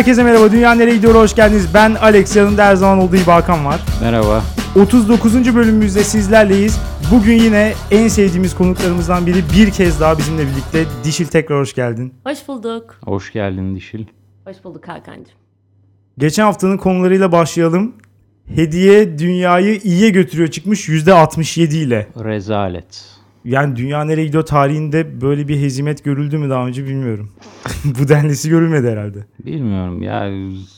Herkese merhaba. Dünya nereye gidiyor? Hoş geldiniz. Ben Alex. Yanımda her zaman olduğu gibi Hakan var. Merhaba. 39. bölümümüzde sizlerleyiz. Bugün yine en sevdiğimiz konuklarımızdan biri bir kez daha bizimle birlikte. Dişil tekrar hoş geldin. Hoş bulduk. Hoş geldin Dişil. Hoş bulduk Hakan'cığım. Geçen haftanın konularıyla başlayalım. Hediye dünyayı iyiye götürüyor çıkmış %67 ile. Rezalet. Yani dünya nereye gidiyor tarihinde böyle bir hezimet görüldü mü daha önce bilmiyorum. Bu denlisi görülmedi herhalde. Bilmiyorum ya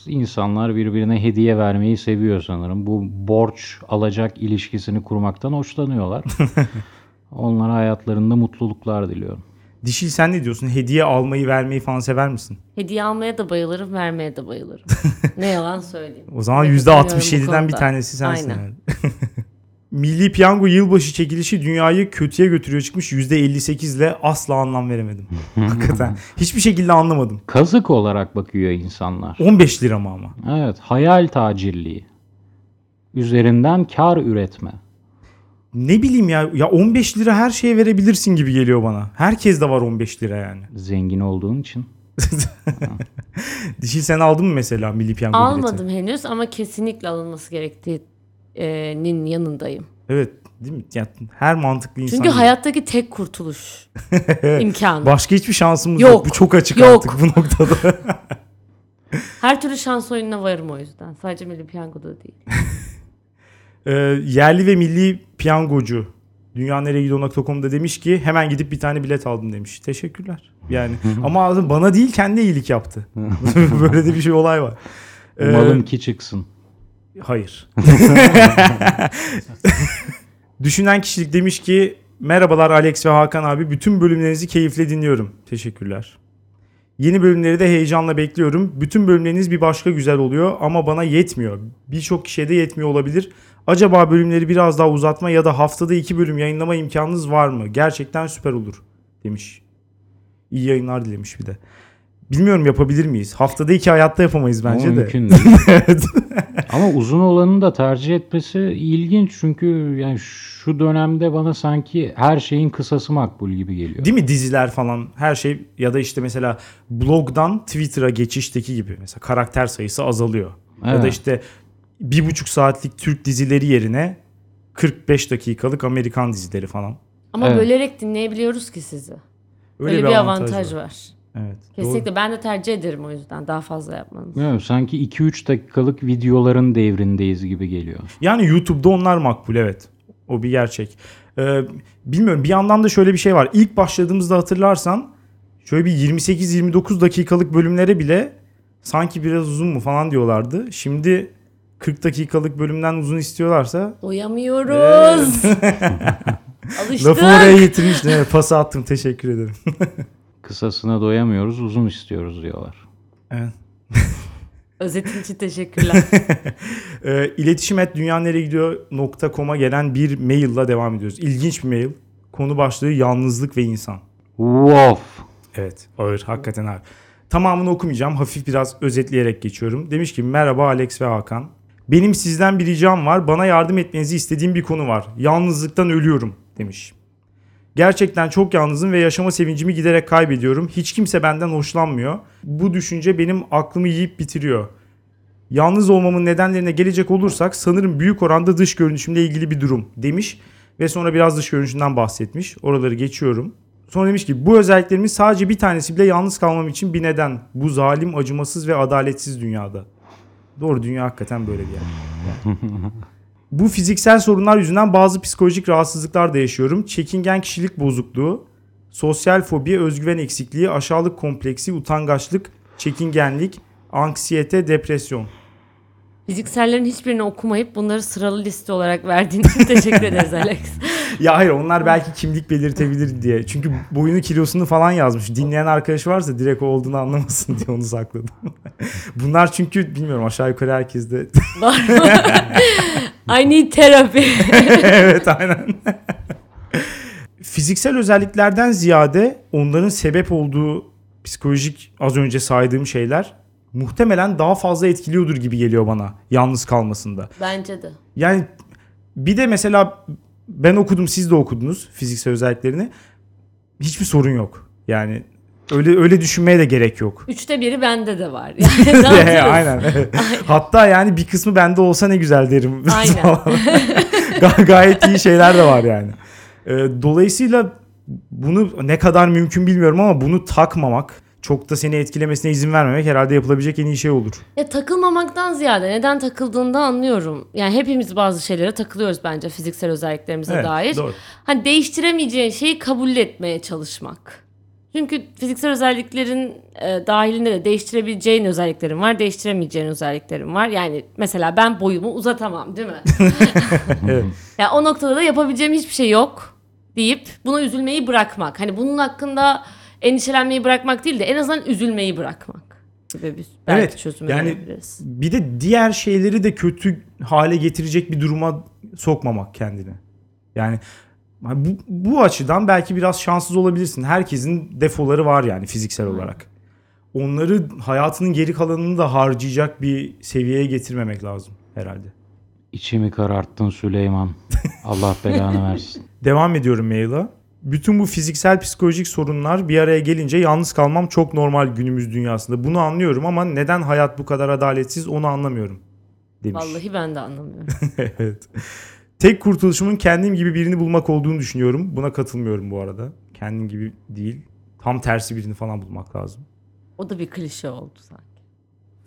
insanlar birbirine hediye vermeyi seviyor sanırım. Bu borç alacak ilişkisini kurmaktan hoşlanıyorlar. Onlara hayatlarında mutluluklar diliyorum. Dişil sen ne diyorsun? Hediye almayı vermeyi falan sever misin? Hediye almaya da bayılırım, vermeye de bayılırım. ne yalan söyleyeyim. O zaman Evet, %67'den bir tanesi sensin. Aynen. yani. Milli Piyango yılbaşı çekilişi dünyayı kötüye götürüyor çıkmış %58 ile asla anlam veremedim. Hakikaten hiçbir şekilde anlamadım. Kazık olarak bakıyor insanlar. 15 lira mı ama? Evet, hayal tacirliği. Üzerinden kar üretme. Ne bileyim ya ya 15 lira her şeye verebilirsin gibi geliyor bana. Herkes de var 15 lira yani. Zengin olduğun için. Dişil sen aldın mı mesela Milli Piyango bileti? Almadım henüz ama kesinlikle alınması gerektiğinin yanındayım. Evet değil mi? Yani her mantıklı insan. Çünkü gibi. hayattaki tek kurtuluş imkanı. Başka hiçbir şansımız yok. Yok. Bu çok açık Yok. artık bu noktada. Her türlü şans oyununa varım o yüzden. Sadece Milli Piyango'da değil. Ee, yerli ve milli piyangocu dünyaneregidiyor.com'da demiş ki hemen gidip bir tane bilet aldım demiş. Teşekkürler. Yani ama adam bana değil kendi iyilik yaptı. Böyle de bir şey olay var. Ee, Umalım ki çıksın. Hayır. Düşünen kişilik demiş ki merhabalar Alex ve Hakan abi bütün bölümlerinizi keyifle dinliyorum. Teşekkürler. Yeni bölümleri de heyecanla bekliyorum. Bütün bölümleriniz bir başka güzel oluyor ama bana yetmiyor. Birçok kişiye de yetmiyor olabilir. Acaba bölümleri biraz daha uzatma ya da haftada iki bölüm yayınlama imkanınız var mı? Gerçekten süper olur demiş. İyi yayınlar dilemiş bir de. Bilmiyorum yapabilir miyiz? Haftada iki hayatta yapamayız bence Ama de. mümkün değil. evet. Ama uzun olanı da tercih etmesi ilginç çünkü yani şu dönemde bana sanki her şeyin kısası makbul gibi geliyor. Değil mi diziler falan her şey ya da işte mesela blogdan Twitter'a geçişteki gibi mesela karakter sayısı azalıyor. Ya da Evet. işte bir buçuk saatlik Türk dizileri yerine 45 dakikalık Amerikan dizileri falan. Ama Evet. bölerek dinleyebiliyoruz ki sizi. Öyle, Öyle, bir avantaj, var. Evet. Kesinlikle ben de tercih ederim o yüzden daha fazla yapmanızı. Bilmiyorum, sanki 2-3 dakikalık videoların devrindeyiz gibi geliyor. Yani YouTube'da onlar makbul evet. O bir gerçek. Ee, bilmiyorum bir yandan da şöyle bir şey var. İlk başladığımızda hatırlarsan şöyle bir 28-29 dakikalık bölümlere bile sanki biraz uzun mu falan diyorlardı. Şimdi 40 dakikalık bölümden uzun istiyorlarsa Doyamıyoruz. Alıştık. lafı oraya getirmiştim. Evet, pası attım teşekkür ederim. Kısasına doyamıyoruz, uzun istiyoruz diyorlar. Evet. Özetin için teşekkürler. Ee, iletişim et dünyaneregidiyor.com'a gelen bir maille devam ediyoruz. İlginç bir mail. Konu başlığı yalnızlık ve insan. Wow. Evet ağır hakikaten ağır. Tamamını okumayacağım. Hafif biraz özetleyerek geçiyorum. Demiş ki merhaba Alex ve Hakan. Benim sizden bir ricam var. Bana yardım etmenizi istediğim bir konu var. Yalnızlıktan ölüyorum demiş. Gerçekten çok yalnızım ve yaşama sevincimi giderek kaybediyorum. Hiç kimse benden hoşlanmıyor. Bu düşünce benim aklımı yiyip bitiriyor. Yalnız olmamın nedenlerine gelecek olursak sanırım büyük oranda dış görünüşümle ilgili bir durum demiş. Ve sonra biraz dış görünüşünden bahsetmiş. Oraları geçiyorum. Sonra demiş ki bu özelliklerimin sadece bir tanesi bile yalnız kalmam için bir neden. Bu zalim, acımasız ve adaletsiz dünyada. Doğru dünya hakikaten böyle bir yer. bu fiziksel sorunlar yüzünden bazı psikolojik rahatsızlıklar da yaşıyorum. Çekingen kişilik bozukluğu, sosyal fobi, özgüven eksikliği, aşağılık kompleksi, utangaçlık, çekingenlik, anksiyete, depresyon. Fiziksellerin hiçbirini okumayıp bunları sıralı liste olarak verdiğin için teşekkür ederiz Alex. Ya hayır onlar belki kimlik belirtebilir diye. Çünkü boyunu kilosunu falan yazmış. Dinleyen arkadaş varsa direkt o olduğunu anlamasın diye onu sakladım. Bunlar çünkü bilmiyorum aşağı yukarı herkeste. Var? I need therapy. evet aynen. Fiziksel özelliklerden ziyade onların sebep olduğu psikolojik az önce saydığım şeyler muhtemelen daha fazla etkiliyordur gibi geliyor bana yalnız kalmasında. Bence de. Yani bir de mesela ben okudum siz de okudunuz fiziksel özelliklerini. Hiçbir sorun yok. Yani öyle öyle düşünmeye de gerek yok. Üçte biri bende de var. Yani dağıtırız. Aynen. evet. Hatta yani bir kısmı bende olsa ne güzel derim. Aynen. Ga- gayet iyi şeyler de var yani. Ee, dolayısıyla bunu ne kadar mümkün bilmiyorum ama bunu takmamak, çok da seni etkilemesine izin vermemek herhalde yapılabilecek en iyi şey olur. Ya takılmamaktan ziyade neden takıldığını da anlıyorum. Yani hepimiz bazı şeylere takılıyoruz bence fiziksel özelliklerimize Evet, dair. doğru. Hani değiştiremeyeceğin şeyi kabul etmeye çalışmak. Çünkü fiziksel özelliklerin e, dahilinde de değiştirebileceğin özelliklerin var, değiştiremeyeceğin özelliklerin var. Yani mesela ben boyumu uzatamam değil mi? Evet. Ya o noktada da yapabileceğim hiçbir şey yok deyip buna üzülmeyi bırakmak. Hani bunun hakkında endişelenmeyi bırakmak değil de en azından üzülmeyi bırakmak gibi bir belki Evet, çözüm yani-. Bir de diğer şeyleri de kötü hale getirecek bir duruma sokmamak kendini. Yani bu, bu açıdan belki biraz şanssız olabilirsin. Herkesin defoları var yani fiziksel olarak. Onları hayatının geri kalanını da harcayacak bir seviyeye getirmemek lazım herhalde. İçimi kararttın Süleyman. Allah belanı versin. Devam ediyorum maila. Bütün bu fiziksel psikolojik sorunlar bir araya gelince yalnız kalmam çok normal günümüz dünyasında. Bunu anlıyorum ama neden hayat bu kadar adaletsiz onu anlamıyorum demiş. Vallahi ben de anlamıyorum. evet. Tek kurtuluşumun kendim gibi birini bulmak olduğunu düşünüyorum. Buna katılmıyorum bu arada. Kendim gibi değil. Tam tersi birini falan bulmak lazım. O da bir klişe oldu sanki.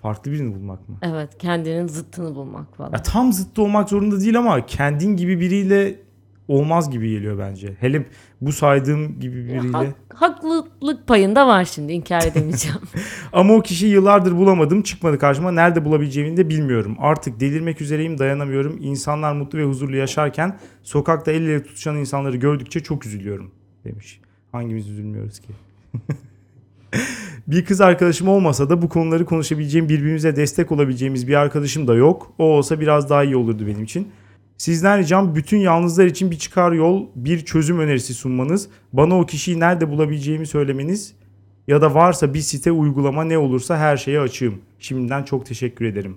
Farklı birini bulmak mı? Evet kendinin zıttını bulmak falan. Ya tam zıttı olmak zorunda değil ama kendin gibi biriyle olmaz gibi geliyor bence. Hele bu saydığım gibi biriyle. Hak- haklılık payında var şimdi inkar edemeyeceğim. Ama o kişiyi yıllardır bulamadım. Çıkmadı karşıma. Nerede bulabileceğimi de bilmiyorum. Artık delirmek üzereyim dayanamıyorum. İnsanlar mutlu ve huzurlu yaşarken sokakta el ele tutuşan insanları gördükçe çok üzülüyorum demiş. Hangimiz üzülmüyoruz ki? bir kız arkadaşım olmasa da bu konuları konuşabileceğim, birbirimize destek olabileceğimiz bir arkadaşım da yok. O olsa biraz daha iyi olurdu benim için. Sizden ricam bütün yalnızlar için bir çıkar yol, bir çözüm önerisi sunmanız, bana o kişiyi nerede bulabileceğimi söylemeniz ya da varsa bir site uygulama ne olursa her şeye açığım. Şimdiden çok teşekkür ederim.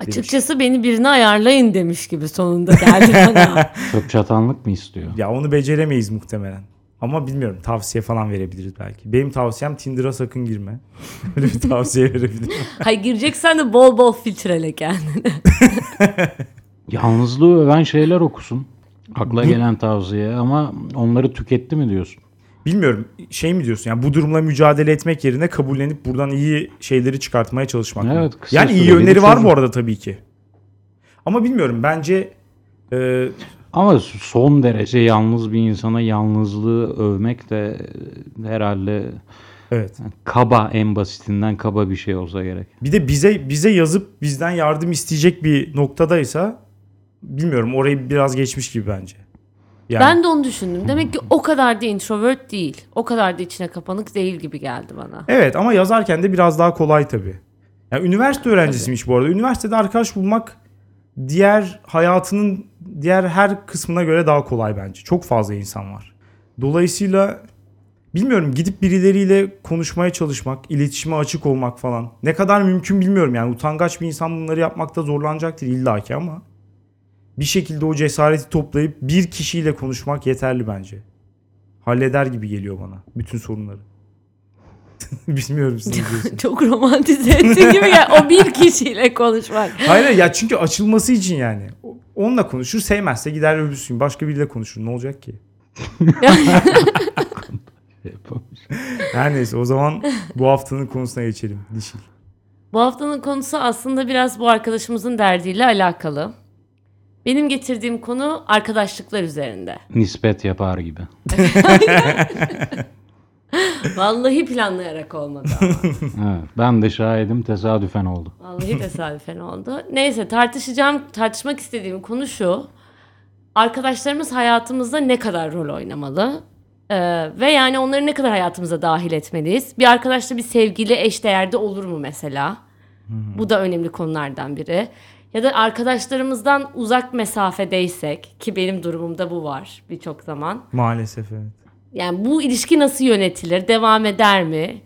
Açıkçası beni birine ayarlayın demiş gibi sonunda geldi bana. Çöp çatanlık mı istiyor? Ya onu beceremeyiz muhtemelen. Ama bilmiyorum tavsiye falan verebiliriz belki. Benim tavsiyem Tinder'a sakın girme. Öyle bir tavsiye verebilirim. Hay gireceksen de bol bol filtrele kendini. Yalnızlığı öven şeyler okusun. Akla gelen tavsiye ama onları tüketti mi diyorsun? Bilmiyorum şey mi diyorsun yani bu durumla mücadele etmek yerine kabullenip buradan iyi şeyleri çıkartmaya çalışmak mı? Evet, kısa Yani iyi süreli bir yönleri var çözüm. bu arada tabii ki. Ama bilmiyorum bence e, Ama son derece yalnız bir insana yalnızlığı övmek de e, herhalde evet. kaba en basitinden kaba bir şey olsa gerek. Bir de bize bize yazıp bizden yardım isteyecek bir noktadaysa bilmiyorum orayı biraz geçmiş gibi bence. Yani Ben de onu düşündüm. Demek ki o kadar da introvert değil. O kadar da içine kapanık değil gibi geldi bana. Evet ama yazarken de biraz daha kolay tabii. Yani üniversite öğrencisiymiş bu arada. Üniversitede arkadaş bulmak diğer hayatının diğer her kısmına göre daha kolay bence. Çok fazla insan var. Dolayısıyla bilmiyorum gidip birileriyle konuşmaya çalışmak, iletişime açık olmak falan. Ne kadar mümkün bilmiyorum yani utangaç bir insan bunları yapmakta zorlanacaktır illaki ama bir şekilde o cesareti toplayıp bir kişiyle konuşmak yeterli bence. Halleder gibi geliyor bana bütün sorunları. Bilmiyorum siz. Çok romantize ettiğin gibi ya o bir kişiyle konuşmak. Hayır ya çünkü açılması için yani. Onunla konuşur sevmezse gider öbürsü gün başka biriyle konuşur. Ne olacak ki? Her neyse o zaman bu haftanın konusuna geçelim. Dişil. Bu haftanın konusu aslında biraz bu arkadaşımızın derdiyle alakalı. Benim getirdiğim konu arkadaşlıklar üzerinde. Nispet yapar gibi. Vallahi planlayarak olmadı ama. Evet, ben de şahidim tesadüfen oldu. Vallahi tesadüfen oldu. Neyse tartışacağım, tartışmak istediğim konu şu. Arkadaşlarımız hayatımızda ne kadar rol oynamalı? Ee, ve yani onları ne kadar hayatımıza dahil etmeliyiz? Bir arkadaşla bir sevgili eşdeğerde olur mu mesela? Bu da önemli konulardan biri. Ya da arkadaşlarımızdan uzak mesafedeysek ki benim durumumda bu var birçok zaman. Maalesef evet. Yani bu ilişki nasıl yönetilir? Devam eder mi?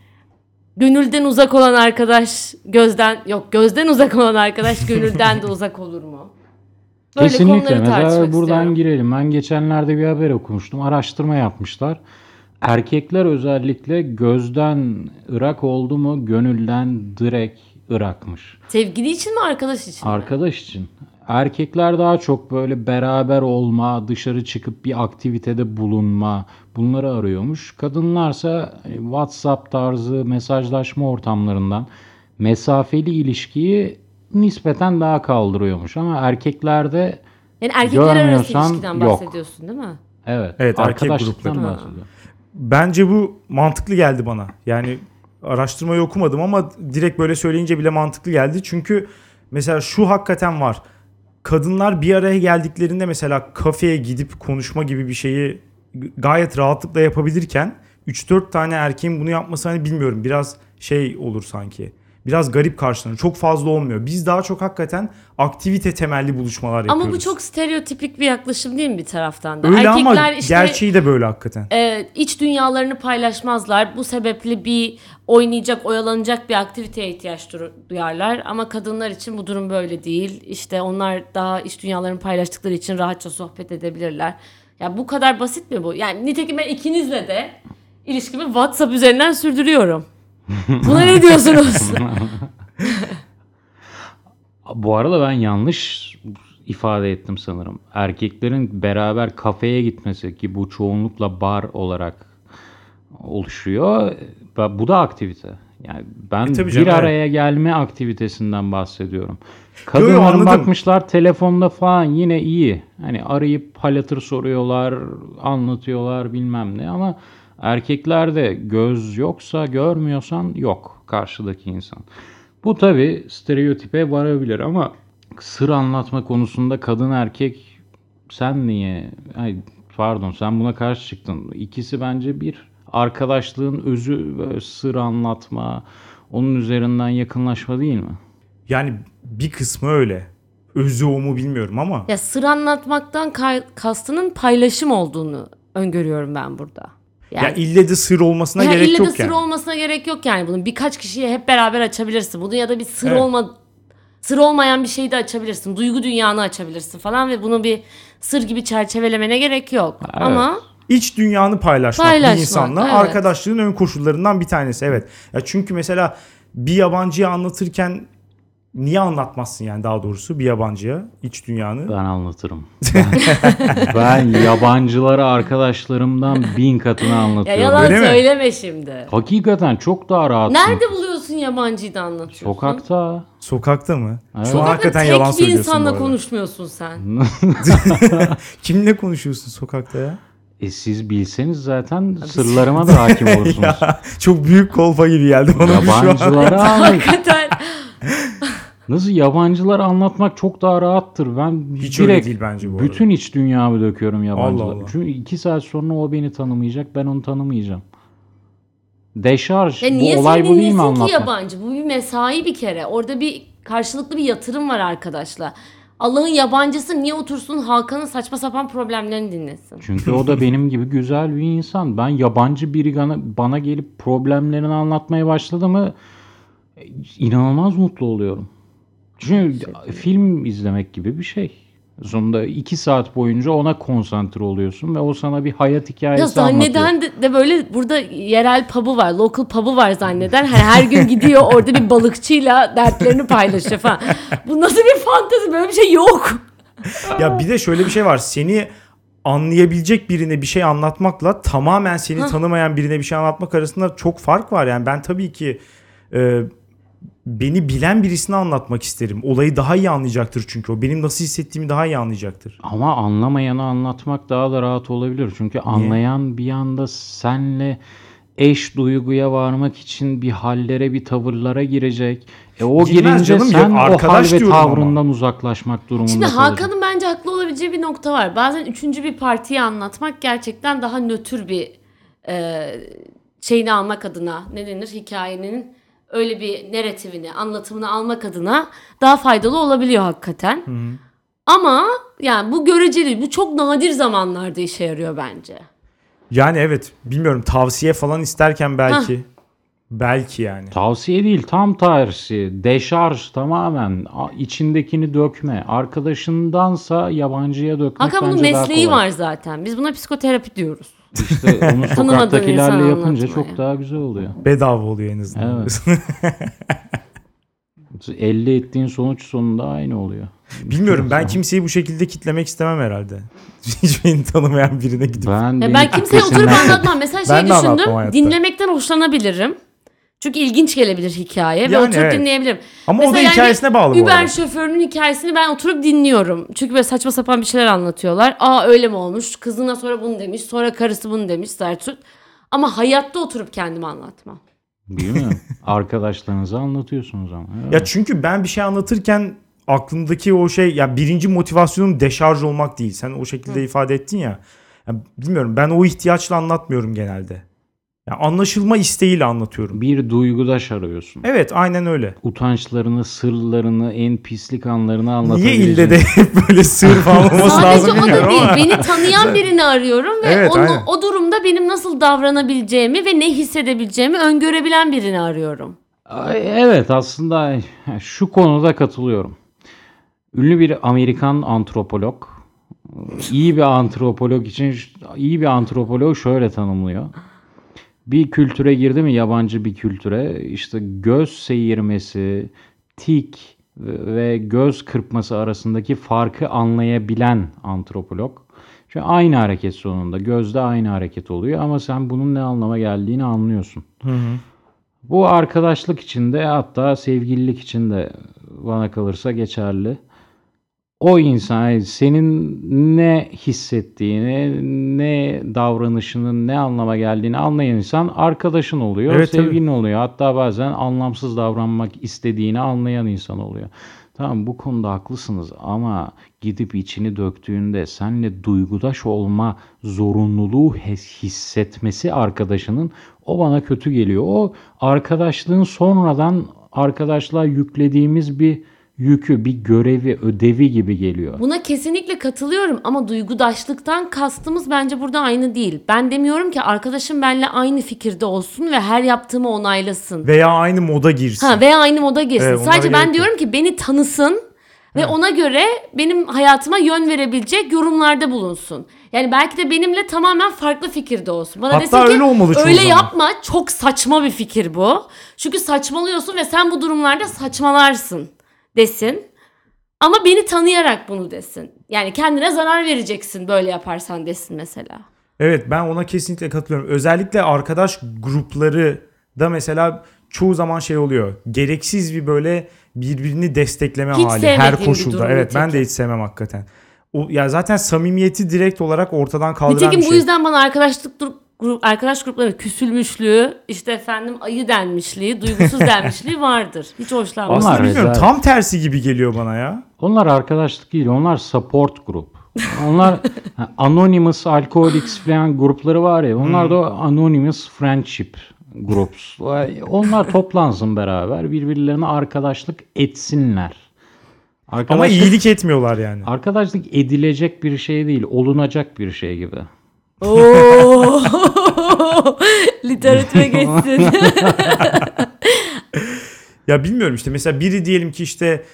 Gönülden uzak olan arkadaş gözden yok gözden uzak olan arkadaş gönülden de uzak olur mu? Böyle Kesinlikle. Mesela buradan istiyorum. girelim. Ben geçenlerde bir haber okumuştum. Araştırma yapmışlar. Erkekler özellikle gözden ırak oldu mu gönülden direkt ırakmış. Sevgili için mi arkadaş için mi? Arkadaş için. Erkekler daha çok böyle beraber olma, dışarı çıkıp bir aktivitede bulunma bunları arıyormuş. Kadınlarsa hani, WhatsApp tarzı mesajlaşma ortamlarından mesafeli ilişkiyi nispeten daha kaldırıyormuş. Ama erkeklerde Yani erkekler arası ilişkiden yok. bahsediyorsun değil mi? evet, Evet, erkek grupları. bahsediyor. Bence bu mantıklı geldi bana. Yani araştırmayı okumadım ama direkt böyle söyleyince bile mantıklı geldi. Çünkü mesela şu hakikaten var. Kadınlar bir araya geldiklerinde mesela kafeye gidip konuşma gibi bir şeyi gayet rahatlıkla yapabilirken 3-4 tane erkeğin bunu yapması hani bilmiyorum biraz şey olur sanki. Biraz garip karşılanır. Çok fazla olmuyor. Biz daha çok hakikaten aktivite temelli buluşmalar yapıyoruz. Ama bu çok stereotipik bir yaklaşım değil mi bir taraftan da? Öyle ama Erkekler işte gerçeği de böyle hakikaten. e, iç dünyalarını paylaşmazlar. Bu sebeple bir oynayacak, oyalanacak bir aktiviteye ihtiyaç duyarlar. Ama kadınlar için bu durum böyle değil. İşte onlar daha iç dünyalarını paylaştıkları için rahatça sohbet edebilirler. Ya bu kadar basit mi bu? Yani nitekim ben ikinizle de ilişkimi WhatsApp üzerinden sürdürüyorum. Buna ne diyorsunuz? Bu arada ben yanlış ifade ettim sanırım. Erkeklerin beraber kafeye gitmesi ki bu çoğunlukla bar olarak oluşuyor. Bu da aktivite. Yani ben E bir canım, evet. araya gelme aktivitesinden bahsediyorum. yo, anladım. bakmışlar telefonda falan yine iyi. Hani arayıp halatır soruyorlar, anlatıyorlar bilmem ne ama erkeklerde göz yoksa görmüyorsan yok karşıdaki insan. Bu tabi stereotipe varabilir ama sır anlatma konusunda kadın erkek sen niye ay pardon sen buna karşı çıktın. İkisi bence bir arkadaşlığın özü sır anlatma onun üzerinden yakınlaşma değil mi? Yani bir kısmı öyle. Özü o mu bilmiyorum ama. ya sır anlatmaktan kastının paylaşım olduğunu öngörüyorum ben burada. Yani, Ya ille de sır olmasına gerek ille de yok sır yani. olmasına gerek yok yani bunun. Birkaç kişiye hep beraber açabilirsin. Bunu ya da bir sır Evet. olma sır olmayan bir şeyi de açabilirsin. Duygu dünyanı açabilirsin falan ve bunu bir sır gibi çerçevelemene gerek yok. Ama İç dünyanı paylaşmak, Paylaşmak, bir insanla evet. arkadaşlığın ön koşullarından bir tanesi evet. Ya çünkü mesela bir yabancıya anlatırken niye anlatmazsın yani daha doğrusu bir yabancıya iç dünyanı? Ben anlatırım. Ben, ben yabancılara arkadaşlarımdan bin katını ya anlatıyorum. yalan Öyle mi? söyleme şimdi. Hakikaten çok daha rahatsın. Nerede buluyorsun yabancıyı da anlatıyorsun? Sokakta. Sokakta mı? Evet. Şu an Sokakta hakikaten tek yalan bir söylüyorsun bu insanla arada. konuşmuyorsun sen. Kimle konuşuyorsun sokakta ya? E siz bilseniz zaten sırlarıma da hakim olursunuz. ya çok büyük kolpa gibi geldi bana bu şu an. Yabancılara anlat. Hakikaten. Nasıl yabancılara anlatmak çok daha rahattır. Ben Hiç öyle direkt değil bence bu arada. bütün iç dünyamı döküyorum yabancılara. Allah Allah. Çünkü iki saat sonra o beni tanımayacak, ben onu tanımayacağım. Deşarj. Ya niye bu olay bu değil mi dinlesin ki anlatmak? yabancı? Bu bir mesai bir kere. Orada bir karşılıklı bir yatırım var arkadaşlar. Allah'ın yabancısı niye otursun Hakan'ın saçma sapan problemlerini dinlesin? Çünkü o da benim gibi güzel bir insan. Ben yabancı biri bana, bana gelip problemlerini anlatmaya başladı mı inanılmaz mutlu oluyorum. Çünkü film izlemek gibi bir şey. Sonunda iki saat boyunca ona konsantre oluyorsun ve o sana bir hayat hikayesi Ya anlatıyor. zanneden de, de böyle burada yerel pub'u var, local pub'u var zanneden. Hani her gün gidiyor orada bir balıkçıyla dertlerini paylaşıyor falan. Bu nasıl bir fantezi? Böyle bir şey yok. Ya bir de şöyle bir şey var. Seni anlayabilecek birine bir şey anlatmakla tamamen seni tanımayan birine bir şey anlatmak arasında çok fark var. Yani ben tabii ki e, beni bilen birisine anlatmak isterim. Olayı daha iyi anlayacaktır çünkü o. Benim nasıl hissettiğimi daha iyi anlayacaktır. Ama anlamayanı anlatmak daha da rahat olabilir. Çünkü anlayan bir anda senle eş duyguya varmak için bir hallere, bir tavırlara girecek. E o Girmez girince canım, sen yok, o hal arkadaş ve diyorum ama. tavrından uzaklaşmak durumunda Şimdi. Hakan'ın bence haklı olabileceği bir nokta var. Bazen üçüncü bir partiyi anlatmak gerçekten daha nötr bir e, şeyini almak adına ne denir hikayenin öyle bir narratifini, anlatımını almak adına daha faydalı olabiliyor hakikaten. Ama yani bu göreceli, bu çok nadir zamanlarda işe yarıyor bence. Yani evet bilmiyorum tavsiye falan isterken belki Belki yani. Tavsiye değil tam tersi. Deşarj tamamen. İçindekini dökme. Arkadaşındansa yabancıya dökmek Hakan bunun bence daha mesleği kolay. var zaten. Biz buna psikoterapi diyoruz. İşte onu sokaktakilerle yapınca çok daha güzel oluyor. Bedava oluyor en azından. Evet. Elde ettiğin sonuç sonunda aynı oluyor. Bilmiyorum ben kimseyi bu şekilde kitlemek istemem herhalde. Hiç beni tanımayan birine gidip. Ben, Ya ben kimseye oturup anlatmam. Mesela şey düşündüm. Dinlemekten hoşlanabilirim. Çünkü ilginç gelebilir hikaye ve Yani oturup evet. dinleyebilirim. Ama o da yani hikayesine bağlı bu Uber arada. şoförünün hikayesini ben oturup dinliyorum. Çünkü böyle saçma sapan bir şeyler anlatıyorlar. Aa öyle mi olmuş? Kızına sonra bunu demiş. Sonra karısı bunu demiş. Zertüt. Ama hayatta oturup kendime anlatmam. Değil mi? Arkadaşlarınıza anlatıyorsunuz ama. Evet. Ya çünkü ben bir şey anlatırken aklımdaki o şey ya birinci motivasyonum deşarj olmak değil. Sen o şekilde ifade ettin ya. ya. Bilmiyorum ben o ihtiyaçla anlatmıyorum genelde. Ya anlaşılma isteğiyle anlatıyorum. Bir duygudaş arıyorsun. Evet aynen öyle. Utançlarını, sırlarını, en pislik anlarını Niye anlatabileceğin. ille de hep böyle sığır falan olması Sadece lazım o da değil. Beni tanıyan birini arıyorum ve Evet, onu, aynen. o durumda benim nasıl davranabileceğimi ve ne hissedebileceğimi öngörebilen birini arıyorum. Ay, Evet aslında şu konuda katılıyorum. Ünlü bir Amerikan antropolog iyi bir antropolog için iyi bir antropolog şöyle tanımlıyor. Bir kültüre girdi mi yabancı bir kültüre işte göz seyirmesi, tik ve göz kırpması arasındaki farkı anlayabilen antropolog. Çünkü aynı hareket sonunda gözde aynı hareket oluyor ama sen bunun ne anlama geldiğini anlıyorsun. Bu arkadaşlık için de hatta sevgililik için de bana kalırsa geçerli. O insan senin ne hissettiğini, ne davranışının ne anlama geldiğini anlayan insan arkadaşın oluyor, Evet, sevgilin oluyor. Hatta bazen anlamsız davranmak istediğini anlayan insan oluyor. Tamam bu konuda haklısınız ama gidip içini döktüğünde seninle duygudaş olma zorunluluğu hissetmesi arkadaşının o bana kötü geliyor. O arkadaşlığın sonradan arkadaşlığa yüklediğimiz bir yükü, bir görevi, ödevi gibi geliyor. Buna kesinlikle katılıyorum ama duygudaşlıktan kastımız bence burada aynı değil. Ben demiyorum ki arkadaşım benimle aynı fikirde olsun ve her yaptığımı onaylasın. Veya aynı moda girsin. Ha veya aynı moda girsin. Evet, Sadece ben yok. diyorum ki beni tanısın ve ona göre benim hayatıma yön verebilecek yorumlarda bulunsun. Yani belki de benimle tamamen farklı fikirde olsun. Bana Hatta desin ki öyle olmalı öyle zaman." yapma çok saçma bir fikir bu. Çünkü saçmalıyorsun ve sen bu durumlarda saçmalarsın desin. Ama beni tanıyarak bunu desin. Yani kendine zarar vereceksin böyle yaparsan desin mesela. Evet ben ona kesinlikle katılıyorum. Özellikle arkadaş grupları da mesela çoğu zaman şey oluyor. Gereksiz bir böyle birbirini destekleme Hiç hali her koşulda. Evet ben de hiç sevmem hakikaten. O, ya zaten samimiyeti direkt olarak ortadan kaldıran Nitekim bir bu şey. yüzden bana arkadaşlık grup, arkadaş grupları küsülmüşlüğü, işte efendim ayı denmişliği, duygusuz denmişliği vardır. Hiç hoşlanmam. Aslında Onlar bilmiyorum rezalet. tam tersi gibi geliyor bana ya. Onlar arkadaşlık değil, onlar support grup. Onlar ha, Anonymous Alcoholics falan grupları var ya, onlar da o Anonymous Friendship Groups. Vay, Onlar toplansın beraber, birbirlerine arkadaşlık etsinler. Ama Arkadaşlık, iyilik etmiyorlar yani. arkadaşlık edilecek bir şey değil, olunacak bir şey gibi. Oo! Literatüre geçsin. Ya bilmiyorum işte mesela biri diyelim ki işte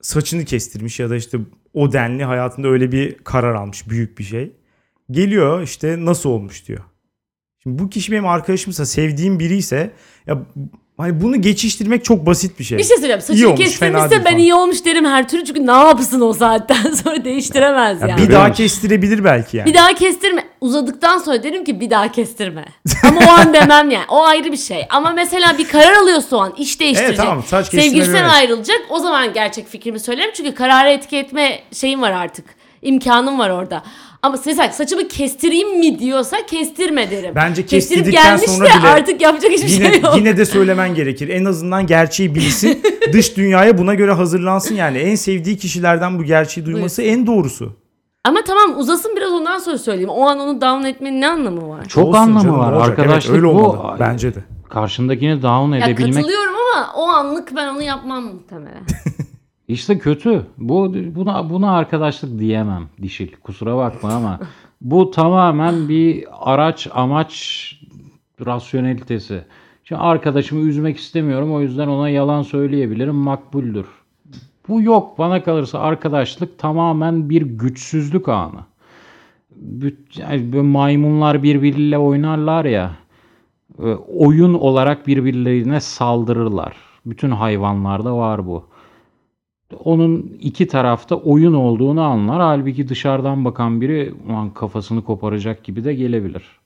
saçını kestirmiş ya da işte o denli hayatında öyle bir karar almış büyük bir şey. Geliyor işte nasıl olmuş diyor. Şimdi bu kişi benim arkadaşımsa sevdiğim biri ise ya hani bunu geçiştirmek çok basit bir şey. bir şey söyleyeyim. İyi Saçını olmuş, fena kestirmişse ben falan. iyi olmuş derim her türlü. Çünkü ne yapsın o saatten sonra değiştiremez Ya yani. bir daha kestirebilir belki yani. Bir daha kestirme. Uzadıktan sonra derim ki bir daha kestirme. Ama o an demem yani. O ayrı bir şey. Ama mesela bir karar alıyorsa o an iş değiştirecek. Evet, tamam, saç kestirme Sevgilisinden evet. ayrılacak. O zaman gerçek fikrimi söylerim. Çünkü kararı etki etme şeyim var artık. İmkanım var orada. Ama mesela saçımı kestireyim mi diyorsa kestirme derim. Bence Kestirip kestirdikten gelmiş sonra de bile artık yapacak hiçbir Yine, şey yok. yine de söylemen gerekir. En azından gerçeği bilsin. Dış dünyaya buna göre hazırlansın yani. En sevdiği kişilerden bu gerçeği duyması en doğrusu. Ama tamam uzasın biraz ondan sonra söyleyeyim. O an onu down etmenin ne anlamı var? Çok Olsun anlamı canım, var. olacak? Arkadaşlık evet, öyle bu. olmalı. Bence de. Karşındakini down Ya edebilmek katılıyorum ama o anlık ben onu yapmam muhtemelen. İşte kötü. Bu buna buna arkadaşlık diyemem dişil. Kusura bakma ama bu tamamen bir araç amaç rasyonelitesi. Şimdi arkadaşımı üzmek istemiyorum o yüzden ona yalan söyleyebilirim makbuldür. Bu yok bana kalırsa arkadaşlık tamamen bir güçsüzlük anı. Yani maymunlar birbiriyle oynarlar ya e, oyun olarak birbirlerine saldırırlar. Bütün hayvanlarda var bu. Onun iki tarafta oyun olduğunu anlar. Halbuki dışarıdan bakan biri ulan kafasını koparacak gibi de gelebilir.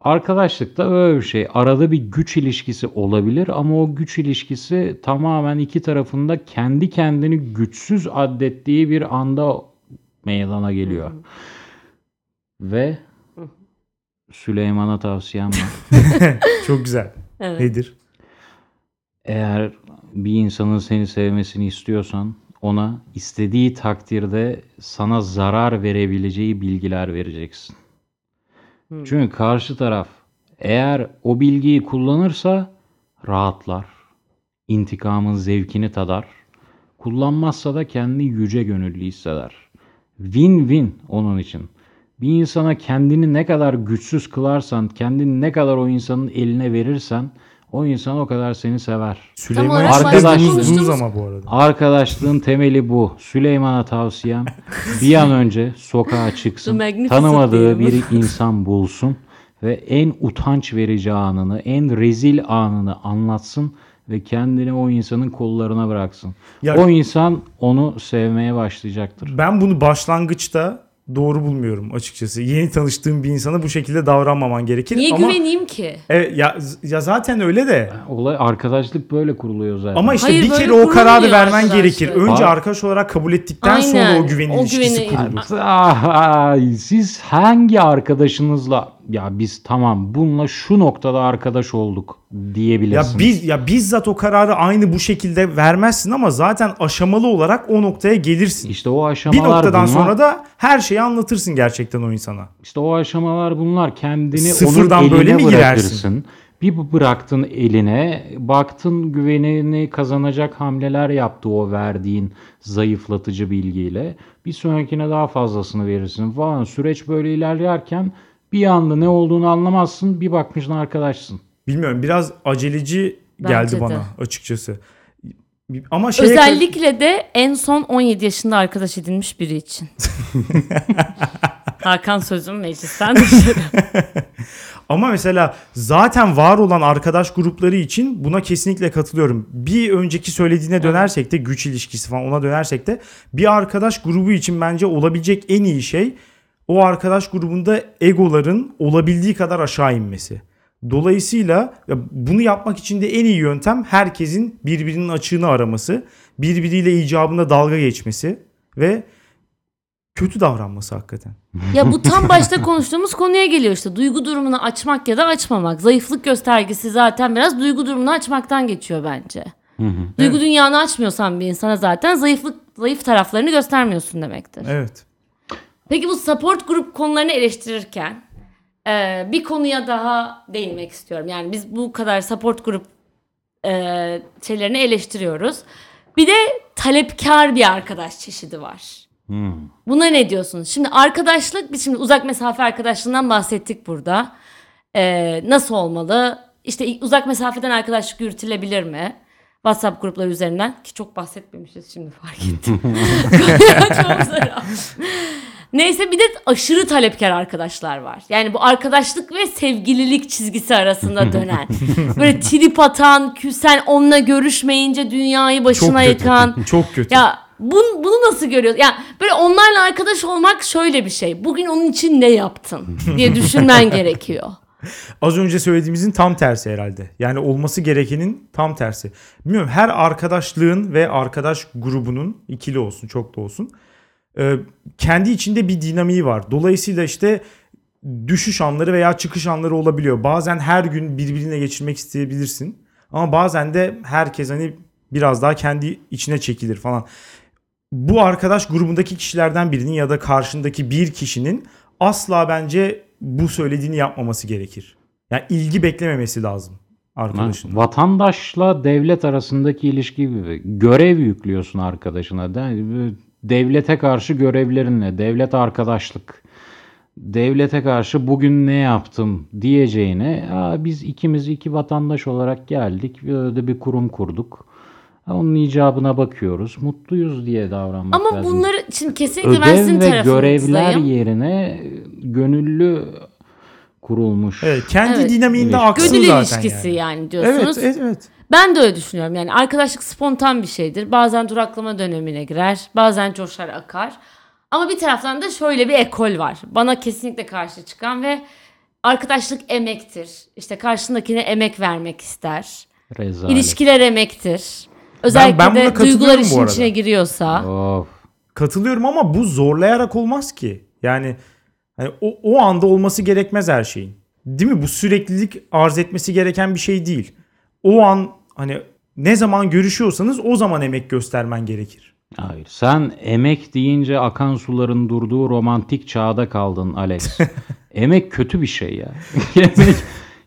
Arkadaşlıkta öyle bir şey. Arada bir güç ilişkisi olabilir ama o güç ilişkisi tamamen iki tarafında kendi kendini güçsüz addettiği bir anda meydana geliyor. Ve Süleyman'a tavsiyem var. Çok güzel. Evet. Nedir? Eğer bir insanın seni sevmesini istiyorsan ona istediği takdirde sana zarar verebileceği bilgiler vereceksin. Çünkü karşı taraf eğer o bilgiyi kullanırsa rahatlar. intikamın zevkini tadar. Kullanmazsa da kendi yüce gönüllü hisseder. Win-win onun için. Bir insana kendini ne kadar güçsüz kılarsan, kendini ne kadar o insanın eline verirsen o insan o kadar seni sever. Süleyman olarak Arkadaş başta buldunuz konuştuğumuz- ama bu arada. Arkadaşlığın temeli bu. Süleyman'a tavsiyem bir an önce sokağa çıksın. Tanımadığı bir insan bulsun ve en utanç verici anını, en rezil anını anlatsın ve kendini o insanın kollarına bıraksın. Ya- o insan onu sevmeye başlayacaktır. Ben bunu başlangıçta doğru bulmuyorum açıkçası. Yeni tanıştığım bir insana bu şekilde davranmaman gerekir. Niye ama, güveneyim ki? Evet, ya, ya zaten öyle de. Olay arkadaşlık böyle kuruluyor zaten. Ama işte Hayır, bir kere o kararı vermen arkadaşlık. gerekir. Önce arkadaş olarak kabul ettikten sonra Aynen. o güven O ilişkisi güveni- kurulur. Ay, siz hangi arkadaşınızla ya biz tamam bununla şu noktada arkadaş olduk Ya diyebilirsiniz. biz ya bizzat o kararı aynı bu şekilde vermezsin ama zaten aşamalı olarak o noktaya gelirsin. İşte o Bir aşamalar noktadan bunlar. sonra da her şeyi anlatırsın gerçekten o insana. İşte o aşamalar bunlar. Kendini Sıfırdan onun eline böyle mi girersin? Bir bıraktın eline, baktın güvenini kazanacak hamleler yaptı o verdiğin zayıflatıcı bilgiyle. Bir sonrakine daha fazlasını verirsin falan. Süreç böyle ilerlerken bir anda ne olduğunu anlamazsın. Bir bakmışsın arkadaşsın. Bilmiyorum biraz aceleci Bence geldi de. bana açıkçası. Ama şeye Özellikle de en son 17 yaşında arkadaş edinmiş biri için. Hakan sözüm meclisten dışarı. Ama mesela zaten var olan arkadaş grupları için buna kesinlikle katılıyorum. Bir önceki söylediğine dönersek de güç ilişkisi falan ona dönersek de bir arkadaş grubu için bence olabilecek en iyi şey o arkadaş grubunda egoların olabildiği kadar aşağı inmesi. Dolayısıyla bunu yapmak için de en iyi yöntem herkesin birbirinin açığını araması, birbiriyle icabında dalga geçmesi ve kötü davranması hakikaten. ya bu tam başta konuştuğumuz konuya geliyor işte. Duygu durumunu açmak ya da açmamak. Zayıflık göstergesi zaten biraz duygu durumunu açmaktan geçiyor bence. Duygu dünyanı açmıyorsan bir insana zaten zayıflık zayıf taraflarını göstermiyorsun demektir. Evet. Peki bu support grup konularını eleştirirken e, bir konuya daha değinmek istiyorum. Yani biz bu kadar support grup e, şeylerini eleştiriyoruz. Bir de talepkar bir arkadaş çeşidi var. Buna ne diyorsunuz? Şimdi arkadaşlık, biz şimdi uzak mesafe arkadaşlığından bahsettik burada. E, nasıl olmalı? İşte uzak mesafeden arkadaşlık yürütülebilir mi? WhatsApp grupları üzerinden ki çok bahsetmemişiz şimdi fark ettim. çok zor. Neyse bir de aşırı talepkar arkadaşlar var. Yani bu arkadaşlık ve sevgililik çizgisi arasında dönen. Böyle trip atan, küsen, onunla görüşmeyince dünyayı Çok başına kötü. yıkan. Çok kötü. Ya bunu, bunu nasıl görüyorsun? Ya böyle onlarla arkadaş olmak şöyle bir şey. Bugün onun için ne yaptın diye düşünmen gerekiyor. Az önce söylediğimizin tam tersi herhalde. Yani olması gerekenin tam tersi. Bilmiyorum her arkadaşlığın ve arkadaş grubunun ikili olsun çok da olsun kendi içinde bir dinamiği var. Dolayısıyla işte düşüş anları veya çıkış anları olabiliyor. Bazen her gün birbirine geçirmek isteyebilirsin. Ama bazen de herkes hani biraz daha kendi içine çekilir falan. Bu arkadaş grubundaki kişilerden birinin ya da karşındaki bir kişinin asla bence bu söylediğini yapmaması gerekir. Yani ilgi beklememesi lazım arkadaşın. Vatandaşla devlet arasındaki ilişki gibi. Görev yüklüyorsun arkadaşına. De- Devlete karşı görevlerinle. Devlet arkadaşlık. devlete karşı bugün ne yaptım diyeceğine "Aa, biz ikimiz iki vatandaş olarak geldik böyle de bir kurum kurduk. Onun icabına bakıyoruz. Mutluyuz diye davranmak Ama lazım. bunları şimdi kesinlikle ben sizin Ödev ve görevler yerine gönüllü kurulmuş. Evet, kendi Evet. dinamiğinde aksın Gönül zaten ilişkisi yani. yani, diyorsunuz. Evet, evet. Ben de öyle düşünüyorum. Yani arkadaşlık spontan bir şeydir. Bazen duraklama dönemine girer. Bazen coşar akar. Ama bir taraftan da şöyle bir ekol var. Bana kesinlikle karşı çıkan ve arkadaşlık emektir. İşte karşındakine emek vermek ister. Rezalet. İlişkiler emektir. Özellikle ben buna de duygular işin içine giriyorsa. Of. Katılıyorum ama bu zorlayarak olmaz ki. Yani hani o, o anda olması gerekmez her şeyin. Değil mi? Bu süreklilik arz etmesi gereken bir şey değil. O an hani ne zaman görüşüyorsanız o zaman emek göstermen gerekir. Hayır. Sen emek deyince akan suların durduğu romantik çağda kaldın Alex. emek kötü bir şey ya. emek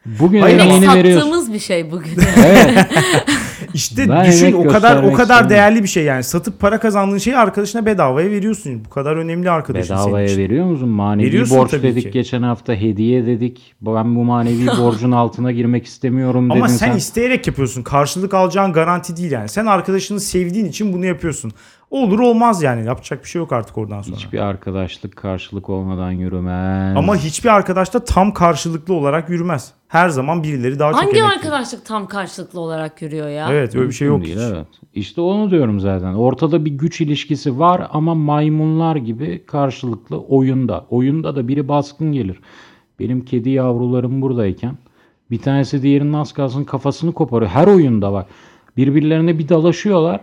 bugün Hayır, Emek emeğini veriyorsun. sattığımız bir şey bugün. Evet. İşte Ben düşün o kadar o kadar istemiyorum. değerli bir şey yani. Satıp para kazandığın şeyi arkadaşına bedavaya veriyorsun. Bu kadar önemli arkadaşın senin Bedavaya için. veriyor musun? Manevi Veriyorsun borç dedik ki. geçen hafta hediye dedik. Ben bu manevi borcun altına girmek istemiyorum dedin Ama sen, sen. isteyerek yapıyorsun. Karşılık alacağın garanti değil yani. Sen arkadaşını sevdiğin için bunu yapıyorsun. Olur olmaz yani. Yapacak bir şey yok artık oradan sonra. Hiçbir arkadaşlık karşılık olmadan yürümez. Ama hiçbir arkadaş da tam karşılıklı olarak yürümez. Her zaman birileri daha çok Hangi arkadaşlık tam karşılıklı olarak yürüyor ya? Evet öyle bir şey yok. Hiç. değil, evet. İşte onu diyorum zaten. Ortada bir güç ilişkisi var ama maymunlar gibi karşılıklı oyunda. Oyunda da biri baskın gelir. Benim kedi yavrularım buradayken bir tanesi diğerinin az kalsın kafasını koparıyor. Her oyunda bak. Birbirlerine bir dalaşıyorlar.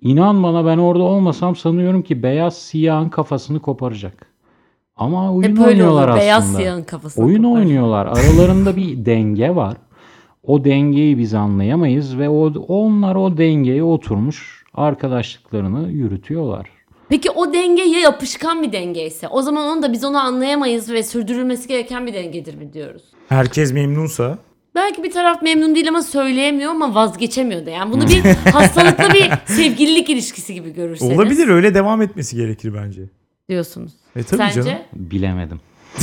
İnan bana ben orada olmasam sanıyorum ki beyaz siyahın kafasını koparacak. Ama oyun Hep öyle oynuyorlar olur. aslında. Beyaz siyahın kafasını Oyun kopar. oynuyorlar. Aralarında bir denge var. O dengeyi biz anlayamayız ve o onlar o dengeye oturmuş arkadaşlıklarını yürütüyorlar. Peki o denge ya yapışkan bir dengeyse o zaman onu da biz onu anlayamayız ve sürdürülmesi gereken bir dengedir mi diyoruz? Herkes memnunsa. Belki bir taraf memnun değil ama söyleyemiyor ama vazgeçemiyor da. Yani bunu bir hastalıklı bir sevgililik ilişkisi gibi görürseniz. Olabilir öyle devam etmesi gerekir bence. Diyorsunuz. E tabii Sence? canım. Bilemedim.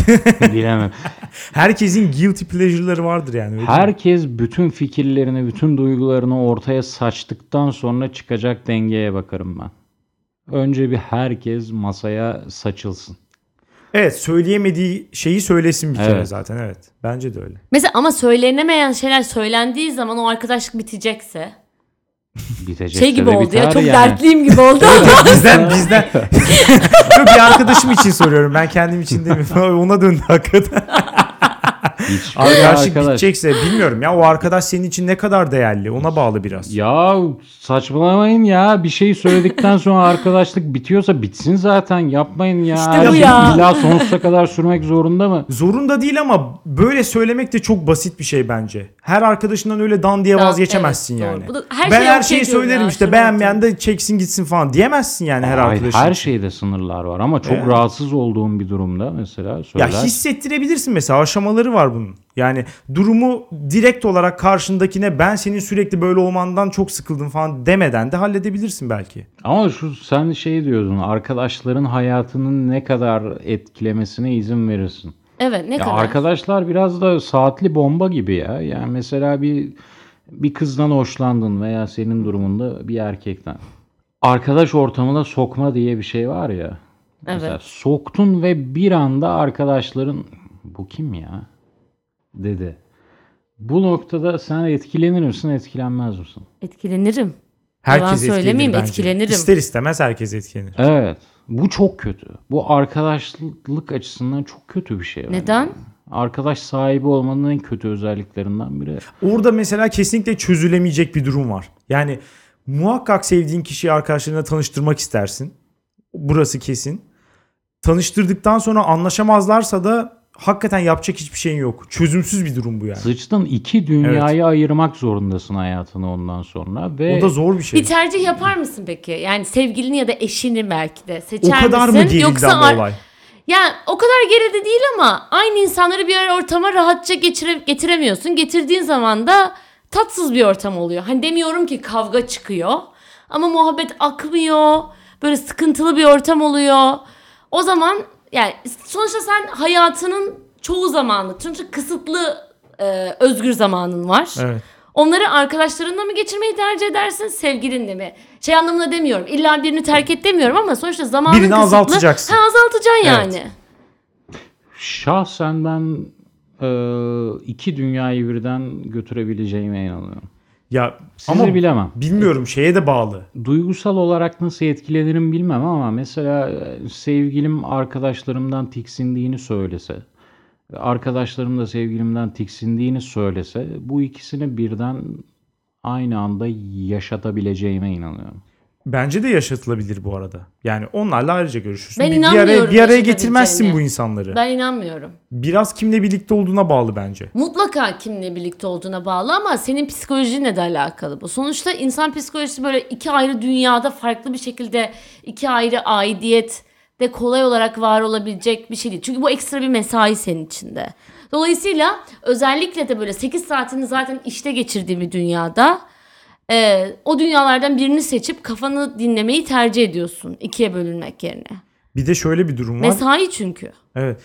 Bilemem. Herkesin guilty pleasure'ları vardır yani. öyle? Herkes bütün fikirlerini, bütün duygularını ortaya saçtıktan sonra çıkacak dengeye bakarım ben. Önce bir herkes masaya saçılsın. Evet söyleyemediği şeyi söylesin bir kere Evet. zaten evet. Bence de öyle. Mesela ama söylenemeyen şeyler söylendiği zaman o arkadaşlık bitecekse. Bitecek Şey gibi oldu ya çok yani. dertliyim gibi oldu. bizden bizden. Yok bir arkadaşım için soruyorum. Ben kendim için demiyorum. Ona döndü hakikaten. Arkadaşlık arkadaş- bitecekse bilmiyorum ya o arkadaş senin için ne kadar değerli ona bağlı biraz. Ya saçmalamayın ya. Bir şey söyledikten sonra arkadaşlık bitiyorsa bitsin zaten. Yapmayın ya. İşte bu ya. illa sonsuza kadar sürmek zorunda mı? Zorunda değil ama böyle söylemek de çok basit bir şey bence. Her arkadaşından öyle dan diye vazgeçemezsin evet, yani. doğru. Bu da- her ben şeye her okey şeyi diyorum söylerim ya, işte aşırı beğenmeyen de çeksin gitsin falan diyemezsin yani her Hayır, arkadaşın. her şeyde sınırlar var ama çok Evet. rahatsız olduğum bir durumda mesela söyler. Ya hissettirebilirsin mesela aşamaları var bunun. Yani durumu direkt olarak karşındakine ben senin sürekli böyle olmandan çok sıkıldım falan demeden de halledebilirsin belki. Ama şu sen şey diyordun arkadaşların hayatının ne kadar etkilemesine izin verirsin. evet ne Ya kadar. arkadaşlar biraz da saatli bomba gibi ya. Yani mesela bir bir kızdan hoşlandın veya senin durumunda bir erkekten. Arkadaş ortamına sokma diye bir şey var ya. Mesela Evet. soktun ve bir anda arkadaşların bu kim ya dedi. Bu noktada sen etkilenir misin, etkilenmez misin? Etkilenirim. Herkes Yalan etkilenir söylemeyeyim, bence. etkilenirim. İster istemez herkes etkilenir. Evet. Bu çok kötü. Bu arkadaşlık açısından çok kötü bir şey. bence. Neden? Arkadaş sahibi olmanın en kötü özelliklerinden biri. Orada mesela kesinlikle çözülemeyecek bir durum var. Yani muhakkak sevdiğin kişiyi arkadaşlarına tanıştırmak istersin. Burası kesin. Tanıştırdıktan sonra anlaşamazlarsa da hakikaten yapacak hiçbir şeyin yok. Çözümsüz bir durum bu yani. Sıçtın iki dünyayı ayırmak zorundasın hayatını ondan sonra ve O da zor bir şey. Bir tercih yapar mısın peki? Yani sevgilini ya da eşini belki de O seçer kadar misin? mı Yoksa ar- olay? Ya o kadar geride değil ama aynı insanları bir ortama rahatça geçire, getiremiyorsun. Getirdiğin zaman da tatsız bir ortam oluyor. Hani demiyorum ki kavga çıkıyor ama muhabbet akmıyor. Böyle sıkıntılı bir ortam oluyor. O zaman yani sonuçta sen hayatının çoğu zamanı sonuçta kısıtlı e, özgür zamanın var. Evet. Onları arkadaşlarınla mı geçirmeyi tercih edersin, sevgilinle mi? Şey anlamında demiyorum. İlla birini terk et demiyorum ama sonuçta zamanın Birini kısıtlı. azaltacaksın. Ha azaltacaksın Evet. yani. Şahsen ben e, iki dünyayı birden götürebileceğime inanıyorum. Ya Sizi ama bilemem. bilmiyorum şeye de bağlı. Duygusal olarak nasıl etkilenirim bilmem ama mesela e, sevgilim arkadaşlarımdan tiksindiğini söylese, arkadaşlarım da sevgilimden tiksindiğini söylese bu ikisini birden aynı anda yaşatabileceğime inanıyorum. Bence de yaşatılabilir bu arada. Yani onlarla ayrıca görüşürsün. Ben bir, bir araya, bir araya getirmezsin bu insanları. Ben inanmıyorum. Biraz kimle birlikte olduğuna bağlı bence. Mutlaka kimle birlikte olduğuna bağlı ama senin psikolojinle de alakalı bu. Sonuçta insan psikolojisi böyle iki ayrı dünyada farklı bir şekilde iki ayrı aidiyet de kolay olarak var olabilecek bir şey değil. Çünkü bu ekstra bir mesai senin içinde. Dolayısıyla özellikle de böyle 8 saatini zaten işte geçirdiğin bir dünyada e, o dünyalardan birini seçip kafanı dinlemeyi tercih ediyorsun ikiye bölünmek yerine. Bir de şöyle bir durum var. Mesai çünkü. Evet.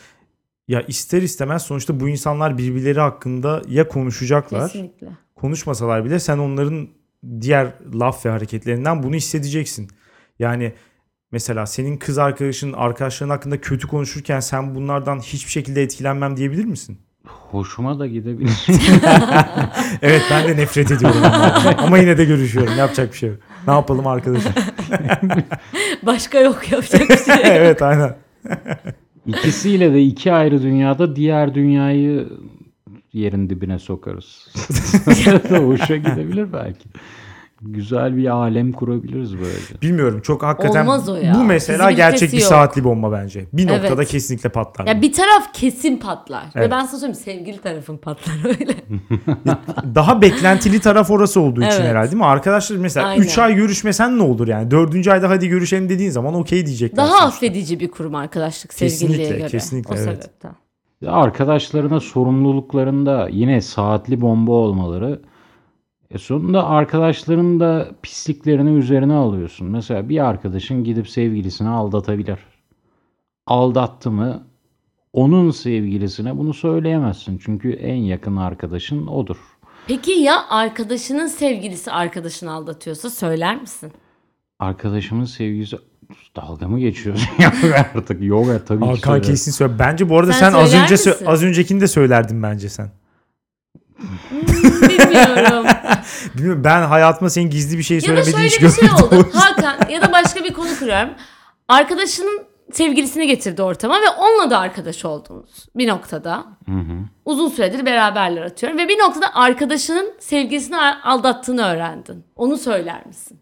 Ya ister istemez sonuçta bu insanlar birbirleri hakkında ya konuşacaklar. Kesinlikle. Konuşmasalar bile sen onların diğer laf ve hareketlerinden bunu hissedeceksin. Yani mesela senin kız arkadaşın arkadaşların hakkında kötü konuşurken sen bunlardan hiçbir şekilde etkilenmem diyebilir misin? Hoşuma da gidebilir. Evet ben de nefret ediyorum ama yine de görüşüyorum. Yapacak bir şey yok. Ne yapalım arkadaşım? Başka yok yapacak bir şey. evet aynen. İkisiyle de iki ayrı dünyada diğer dünyayı yerin dibine sokarız. Hoşa gidebilir belki. Güzel bir alem kurabiliriz böylece. Bilmiyorum çok hakikaten Olmaz o ya. bu mesela Fizibilitesi gerçek bir yok. saatli bomba bence. Bir noktada Evet. kesinlikle patlar. Ya bir taraf kesin patlar. Evet. Ve ben sana söyleyeyim sevgili tarafın patlar öyle. Daha beklentili taraf orası olduğu için Evet. herhalde değil mi? Arkadaşlar mesela Aynen. 3 ay görüşmesen ne olur yani? 4. ayda hadi görüşelim dediğin zaman okey diyecekler. Daha sonuçta. affedici bir kurum arkadaşlık sevgililiğe Kesinlikle, göre. kesinlikle, o evet. sebepten. Arkadaşlarına sorumluluklarında yine saatli bomba olmaları e sonunda arkadaşların da pisliklerini üzerine alıyorsun. Mesela bir arkadaşın gidip sevgilisini aldatabilir. Aldattı mı onun sevgilisine bunu söyleyemezsin. Çünkü en yakın arkadaşın odur. Peki ya arkadaşının sevgilisi arkadaşını aldatıyorsa söyler misin? Arkadaşımın sevgilisi dalga mı geçiyorsun ya artık? Yok ya tabii ki Hakan kesin söyle. Bence bu arada Sen sen, az önce misin? az öncekini de söylerdin bence sen. Bilmiyorum. Bilmiyorum ben hayatımda senin gizli bir şey ya da söylemediğini şöyle hiç bir şey görmedim. oldu. Hakan ya da başka bir konu kuruyorum. Arkadaşının sevgilisini getirdi ortama ve onunla da arkadaş oldunuz bir noktada. Hı hı. Uzun süredir beraberler atıyorum. Ve bir noktada arkadaşının sevgilisini aldattığını öğrendin. Onu söyler misin?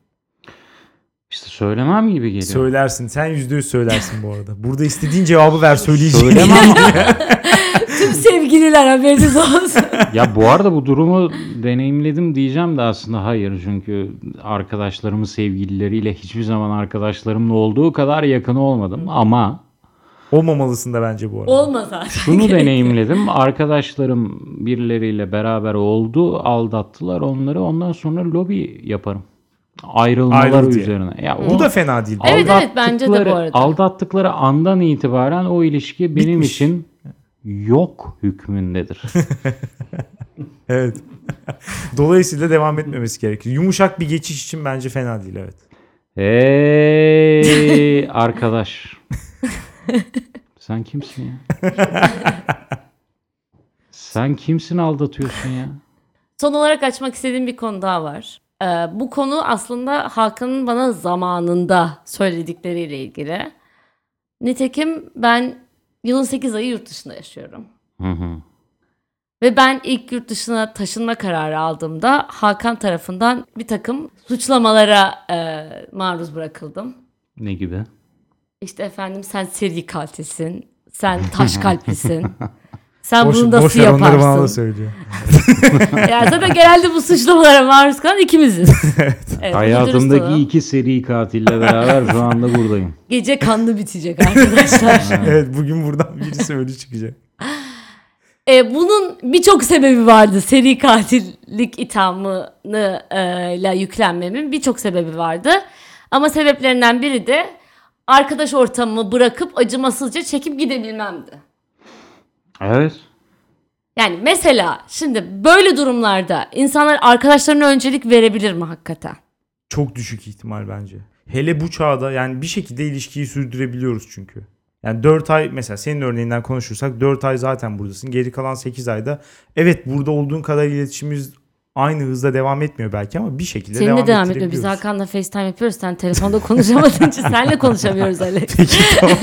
İşte söylemem gibi geliyor. Söylersin. Sen yüzde yüz söylersin bu arada. Burada istediğin cevabı ver söyleyeceğim. Söylemem. Tüm sevgililer haberiniz olsun. ya bu arada bu durumu deneyimledim diyeceğim de aslında hayır. Çünkü arkadaşlarımın sevgilileriyle hiçbir zaman arkadaşlarımla olduğu kadar yakın olmadım. Ama Olmamalısın da bence bu arada. Olmaz zaten. şunu deneyimledim. Arkadaşlarım birileriyle beraber oldu, aldattılar onları. Ondan sonra lobi yaparım. Ayrılmaları Ayrıl diye. üzerine. Ya Bu o da fena değil. Evet, evet, bence de bu aldattıkları- arada. Aldattıkları andan itibaren o ilişki benim Bitmiş. için yok hükmündedir. Evet. Dolayısıyla devam etmemesi gerekir. Yumuşak bir geçiş için bence fena değil evet. Hey arkadaş. Sen kimsin ya? Sen kimsin aldatıyorsun ya? Son olarak açmak istediğim bir konu daha var. Ee, bu konu aslında Hakan'ın bana zamanında söyledikleriyle ilgili. Nitekim ben yılın 8 ayı yurt dışında yaşıyorum. Hı hı. Ve ben ilk yurt dışına taşınma kararı aldığımda Hakan tarafından bir takım suçlamalara e, maruz bırakıldım. Ne gibi? İşte efendim sen seri katilsin, sen taş kalplisin, sen Boş, bunu boş nasıl ver onları bana da yaparsın? söylüyor. yani zaten genelde bu suçlamalara maruz kalan ikimiziz. evet, dürüst Hayatımdaki iki seri katille beraber şu anda buradayım. Gece kanlı bitecek arkadaşlar. evet bugün buradan birisi ölü çıkacak. E, bunun birçok sebebi vardı. Seri katillik ithamını e, ile yüklenmemin birçok sebebi vardı. Ama sebeplerinden biri de arkadaş ortamımı bırakıp acımasızca çekip gidebilmemdi. Evet. Yani mesela şimdi böyle durumlarda insanlar arkadaşlarına öncelik verebilir mi hakikaten? Çok düşük ihtimal bence. Hele bu çağda yani bir şekilde ilişkiyi sürdürebiliyoruz çünkü. Yani 4 ay mesela senin örneğinden konuşursak 4 ay zaten buradasın. Geri kalan 8 ayda evet burada olduğun kadar iletişimimiz aynı hızda devam etmiyor belki ama bir şekilde Seninle devam, devam etmiyor. Biz. Hakan'la FaceTime yapıyoruz. Sen telefonda konuşamadığın için senle konuşamıyoruz Alex. Peki tamam.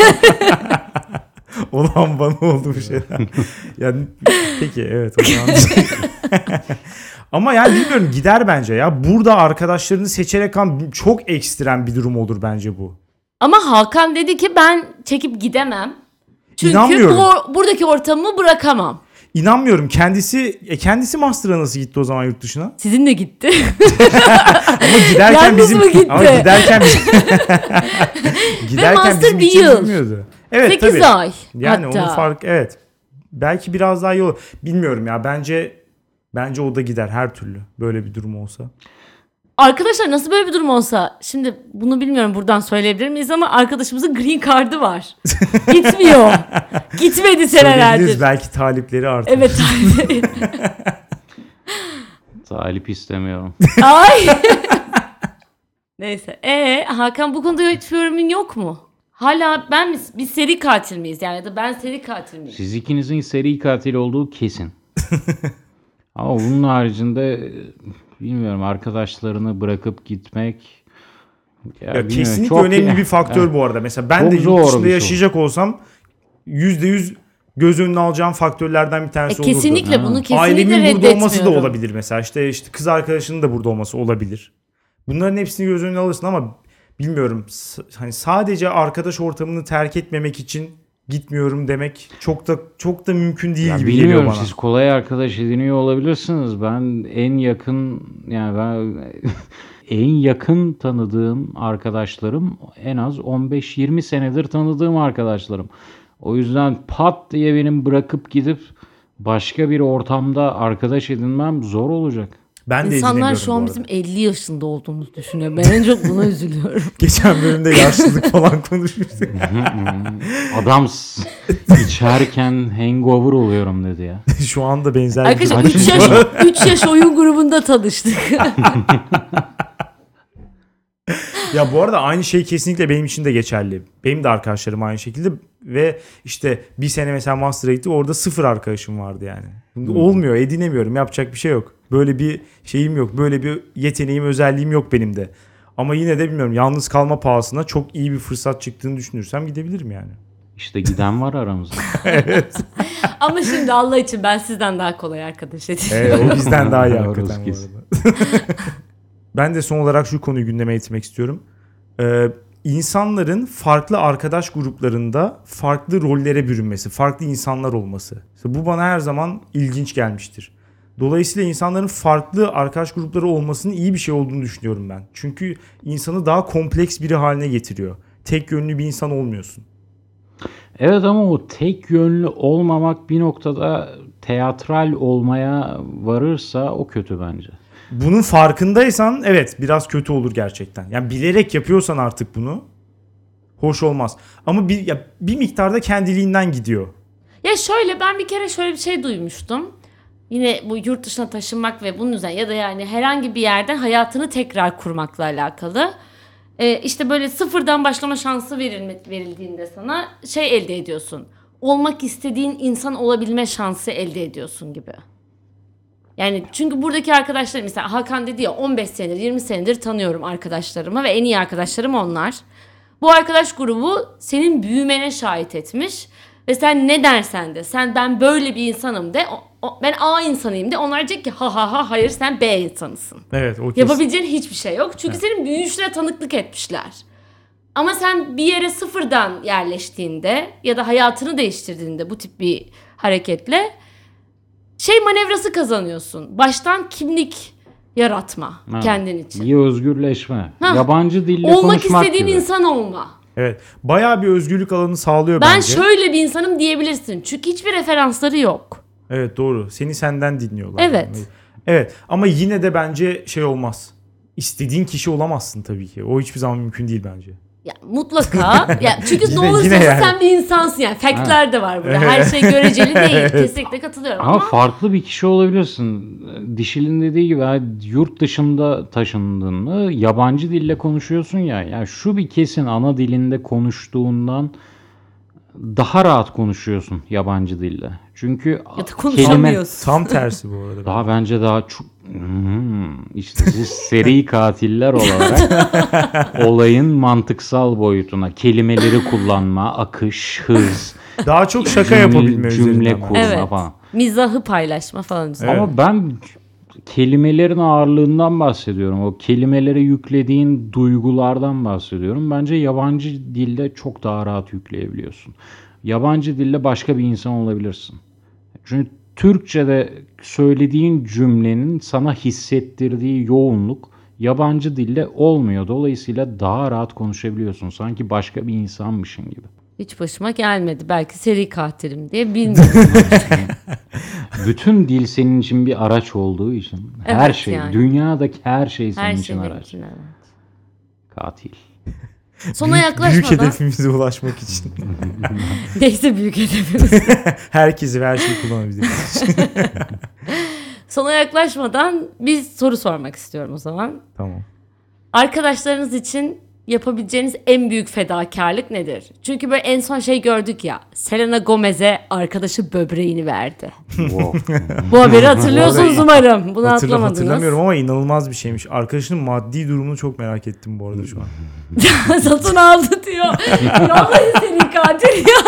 Olan bana oldu bu şeyler. yani peki evet. Ama yani bilmiyorum gider bence ya. Burada arkadaşlarını seçerek kan çok ekstrem bir durum olur bence bu. Ama Hakan dedi ki ben çekip gidemem. Çünkü İnanmıyorum. bu, buradaki ortamımı bırakamam. İnanmıyorum. Kendisi e, kendisi master'a nasıl gitti o zaman yurt dışına? Sizinle gitti. Ama giderken Yalnız bizim mı gitti? ama giderken bizim giderken master bizim bir için yıl. bilmiyordu. Evet 8 tabii. ay Yani hatta. onun fark evet. Belki biraz daha iyi olur. Bilmiyorum ya. Bence bence o da gider her türlü. Böyle bir durum olsa. Arkadaşlar nasıl böyle bir durum olsa şimdi bunu bilmiyorum buradan söyleyebilir miyiz ama arkadaşımızın green card'ı var. Gitmiyor. Gitmedi senelerdir. belki talipleri artar. Evet. Talip istemiyorum. Ay. Neyse. Ee Hakan bu konuda hiç yorumun yok mu? Hala ben mi, biz seri katil miyiz yani ya da ben seri katil miyim? Siz ikinizin seri katil olduğu kesin. Ama bunun haricinde e, bilmiyorum arkadaşlarını bırakıp gitmek ya Ya kesinlikle çok- önemli bir faktör Evet. bu arada. Mesela ben de yurt dışında şey. yaşayacak olsam %100 göz önüne alacağım faktörlerden bir E, tanesi olurdu. kesinlikle Ha. bunu kesinlikle Ailemin burada olması da olabilir mesela. İşte işte kız arkadaşının da burada olması olabilir. Bunların hepsini göz önüne alırsın ama bilmiyorum. Hani sadece arkadaş ortamını terk etmemek için gitmiyorum demek çok da çok da mümkün değil Ya gibi geliyor bana. siz kolay arkadaş ediniyor olabilirsiniz. Ben en yakın yani ben en yakın tanıdığım arkadaşlarım en az 15-20 senedir tanıdığım arkadaşlarım. O yüzden pat diye benim bırakıp gidip başka bir ortamda arkadaş edinmem zor olacak. Ben de İnsanlar şu an bizim 50 yaşında olduğumuzu düşünüyor. Ben en çok buna üzülüyorum. Geçen bölümde yaşlılık falan konuşmuştuk. Adam içerken hangover oluyorum dedi ya. Şu anda benzer bir Arkadaşlar durum. 3 yaş, 3 yaş oyun grubunda tanıştık. Ya bu arada aynı şey kesinlikle benim için de geçerli. Benim de arkadaşlarım aynı şekilde ve işte bir sene mesela master'a gittik orada sıfır arkadaşım vardı yani. Olmuyor edinemiyorum yapacak bir şey yok. Böyle bir şeyim yok böyle bir yeteneğim özelliğim yok benim de. Ama yine de bilmiyorum yalnız kalma pahasına çok iyi bir fırsat çıktığını düşünürsem gidebilirim yani. İşte giden var aramızda. Ama şimdi Allah için ben sizden daha kolay arkadaş ediniyorum. Evet, o bizden daha iyi hakikaten bu kesin. arada. ben de son olarak şu konuyu gündeme getirmek istiyorum. Ee, insanların farklı arkadaş gruplarında farklı rollere bürünmesi, farklı insanlar olması. İşte bu bana her zaman ilginç gelmiştir. Dolayısıyla insanların farklı arkadaş grupları olmasının iyi bir şey olduğunu düşünüyorum ben. Çünkü insanı daha kompleks biri haline getiriyor. Tek yönlü bir insan olmuyorsun. Evet ama o tek yönlü olmamak bir noktada teatral olmaya varırsa o kötü bence. Bunun farkındaysan evet biraz kötü olur gerçekten. Yani bilerek yapıyorsan artık bunu hoş olmaz. Ama bir ya bir miktarda kendiliğinden gidiyor. Ya şöyle ben bir kere şöyle bir şey duymuştum. Yine bu yurt dışına taşınmak ve bunun üzerine ya da yani herhangi bir yerden hayatını tekrar kurmakla alakalı. Ee, işte böyle sıfırdan başlama şansı verilme, verildiğinde sana şey elde ediyorsun. Olmak istediğin insan olabilme şansı elde ediyorsun gibi. Yani çünkü buradaki arkadaşlar mesela Hakan dedi ya 15 senedir 20 senedir tanıyorum arkadaşlarımı ve en iyi arkadaşlarım onlar. Bu arkadaş grubu senin büyümene şahit etmiş ve sen ne dersen de sen ben böyle bir insanım de o- o- ben A insanıyım de onlar diyecek ki ha ha ha hayır sen B insanısın. Evet o kesin. Yapabileceğin hiçbir şey yok. Çünkü senin büyüyüşüne tanıklık etmişler. Ama sen bir yere sıfırdan yerleştiğinde ya da hayatını değiştirdiğinde bu tip bir hareketle şey manevrası kazanıyorsun. Baştan kimlik yaratma Ha, kendin için. Bir özgürleşme. Ha. Yabancı dille Olmak konuşmak istediğin gibi. insan olma. Evet. Bayağı bir özgürlük alanı sağlıyor Ben bence. şöyle bir insanım diyebilirsin. Çünkü hiçbir referansları yok. Evet doğru. Seni senden dinliyorlar. Evet. Yani. Evet ama yine de bence şey olmaz. İstediğin kişi olamazsın tabii ki. O hiçbir zaman mümkün değil bence. Ya mutlaka. ya çünkü Yine- ne olursa yine olsun yani. sen bir insansın yani. Faktler de var burada. Her şey göreceli değil. Kesinlikle katılıyorum Ama ama, farklı bir kişi olabilirsin. Dişil'in dediği gibi yurt dışında taşındın mı yabancı dille konuşuyorsun ya. Yani şu bir kesin ana dilinde konuştuğundan daha rahat konuşuyorsun yabancı dille. Çünkü ya da kelime konuşamıyorsun. Tam tersi bu arada. daha bence daha çok Hmm, işte siz seri katiller olarak olayın mantıksal boyutuna kelimeleri kullanma, akış, hız, Daha çok şaka cümle- yapabilme cümle kurma Evet. falan. Mizahı paylaşma falan üzerine. Evet. Ama ben kelimelerin ağırlığından bahsediyorum. O kelimelere yüklediğin duygulardan bahsediyorum. Bence yabancı dilde çok daha rahat yükleyebiliyorsun. Yabancı dilde başka bir insan olabilirsin. Çünkü Türkçe'de söylediğin cümlenin sana hissettirdiği yoğunluk yabancı dilde olmuyor. Dolayısıyla daha rahat konuşabiliyorsun. Sanki başka bir insanmışın gibi. Hiç başıma gelmedi. Belki seri katilim diye bilmiyorum. Bütün dil senin için bir araç olduğu için her Evet, şey, yani. dünyadaki her şey senin Her için şey araç. için evet. Katil. Sona Büyük, yaklaşmadan. büyük hedefimize ulaşmak için. Neyse büyük hedefimiz. Herkesi ve her şeyi kullanabiliriz. Sona yaklaşmadan bir soru sormak istiyorum o zaman. tamam. Arkadaşlarınız için yapabileceğiniz en büyük fedakarlık nedir? Çünkü böyle en son şey gördük ya. Selena Gomez'e arkadaşı böbreğini verdi. Wow. Bu haberi hatırlıyorsunuz umarım. Bunu Hatırla, atlamadınız. hatırlamıyorum ama inanılmaz bir şeymiş. Arkadaşının maddi durumunu çok merak ettim bu arada şu an. Satın aldı diyor. Vallahi seni katil ya.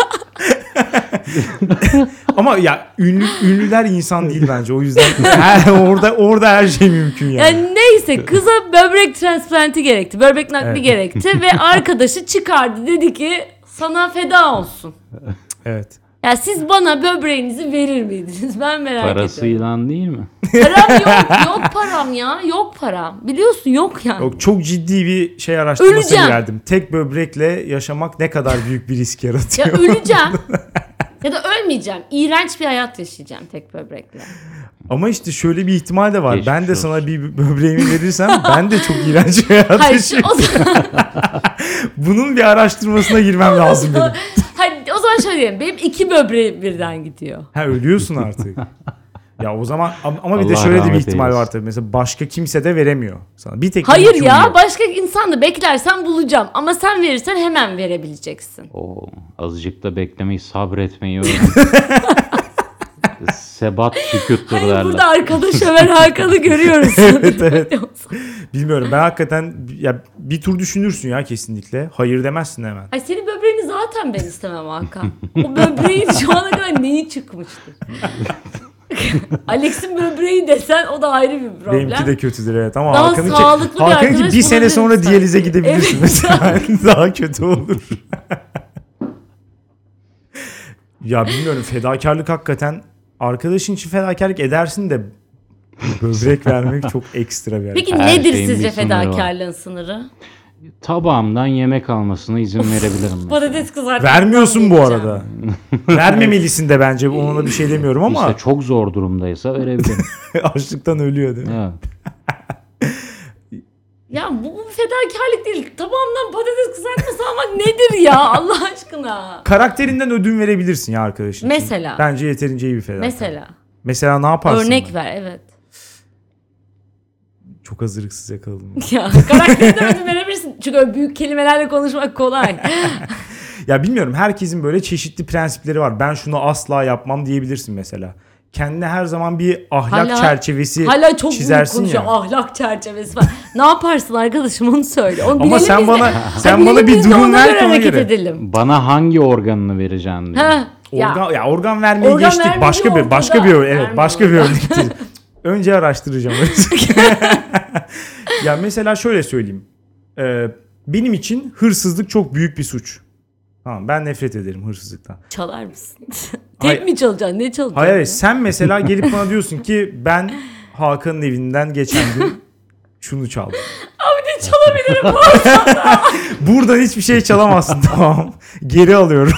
Ama ya ünlü, ünlüler insan değil bence. O yüzden her, orada orada her şey mümkün yani. Yani neyse kıza böbrek transplantı gerekti. Böbrek nakli Evet. gerekti ve arkadaşı çıkardı. Dedi ki sana feda olsun. Evet. Ya siz bana böbreğinizi verir miydiniz? Ben merak ediyorum. Parasıyla değil mi? Param yok. Yok param ya. Yok param. Biliyorsun yok yani. Yok, çok ciddi bir şey araştırmasına geldim. Tek böbrekle yaşamak ne kadar büyük bir risk Ya yaratıyor. öleceğim. Ya da ölmeyeceğim. İğrenç bir hayat yaşayacağım tek böbrekle. Ama işte şöyle bir ihtimal de var. Geçmiş ben de olsun. sana bir böbreğimi verirsem ben de çok iğrenç bir hayat Hayır şu, yaşıyorum. o zaman, Bunun bir araştırmasına girmem lazım benim. hayır, o zaman şöyle diyeyim. Benim iki böbreğim birden gidiyor. Ha ölüyorsun artık. Ya o zaman ama- ama bir de Allah şöyle de bir ihtimal eylesin. var tabii. Mesela başka kimse de veremiyor sana. Bir tek Hayır ya yok. başka insan da beklersen bulacağım. Ama sen verirsen hemen verebileceksin. Oo, azıcık da beklemeyi, sabretmeyi öğren. Sebat sükuttur Hayır derler. burada arkadaş Ömer Hakan'ı görüyoruz. Evet, evet. Bilmiyorum ben hakikaten ya bir tur düşünürsün ya kesinlikle. Hayır demezsin hemen. Ay senin böbreğini zaten ben istemem Hakan. O böbreğin şu ana kadar neyi çıkmıştır? Alex'in böbreği desen o da ayrı bir problem. Benimki de kötüdür evet ama Daha Hakan'ınki, sağlıklı bir Hakan'ınki arkadaş bir sene sonra sanki. diyalize gidebilirsin Evet. mesela. Daha kötü olur. ya bilmiyorum fedakarlık hakikaten arkadaşın için fedakarlık edersin de böbrek vermek çok ekstra bir hareket. Peki Her nedir sizce bir sınırı var. fedakarlığın sınırı? Tabağımdan yemek almasına izin verebilirim. mesela. Patates kızartma. Vermiyorsun bu arada. Vermemelisin de bence ona bir şey demiyorum ama İşte çok zor durumdaysa verebilirim. açlıktan ölüyor değil mi? evet. Ya bu, bu fedakarlık değil. Tabağımdan patates kızartması almak nedir ya Allah aşkına? Karakterinden ödün verebilirsin ya arkadaşın. için. Mesela. Bence yeterince iyi bir fedakar. Mesela. Mesela ne yaparsın? Örnek ver evet. Çok hazırlıksız yakaladım. Ya karakterinden ödün verebilirsin. Çünkü öyle büyük kelimelerle konuşmak kolay. ya bilmiyorum herkesin böyle çeşitli prensipleri var. Ben şunu asla yapmam diyebilirsin mesela. Kendine her zaman bir ahlak Hala- çerçevesi Hala çok çizersin ya. Ahlak çerçevesi var. ne yaparsın arkadaşım onu söyle. Onu Ama sen biz de. bana sen bana bir durum ver ki ona hareket göre. edelim. Bana hangi organını vereceksin diyor. Ha, ya. Organ ya organ vermeyi Organ geçtik. Başka bir başka bir evet başka bir örnektir. Önce araştıracağım. ya mesela şöyle söyleyeyim. Ee, benim için hırsızlık çok büyük bir suç. Tamam ben nefret ederim hırsızlıktan. Çalar mısın? Hayır. Tek mi çalacaksın? Ne çalacaksın? Hayır hayır, sen mesela gelip bana diyorsun ki ben Hakan'ın evinden geçen gün şunu çaldım. Abi ne çalabilirim? Buradan hiçbir şey çalamazsın tamam. Geri alıyorum.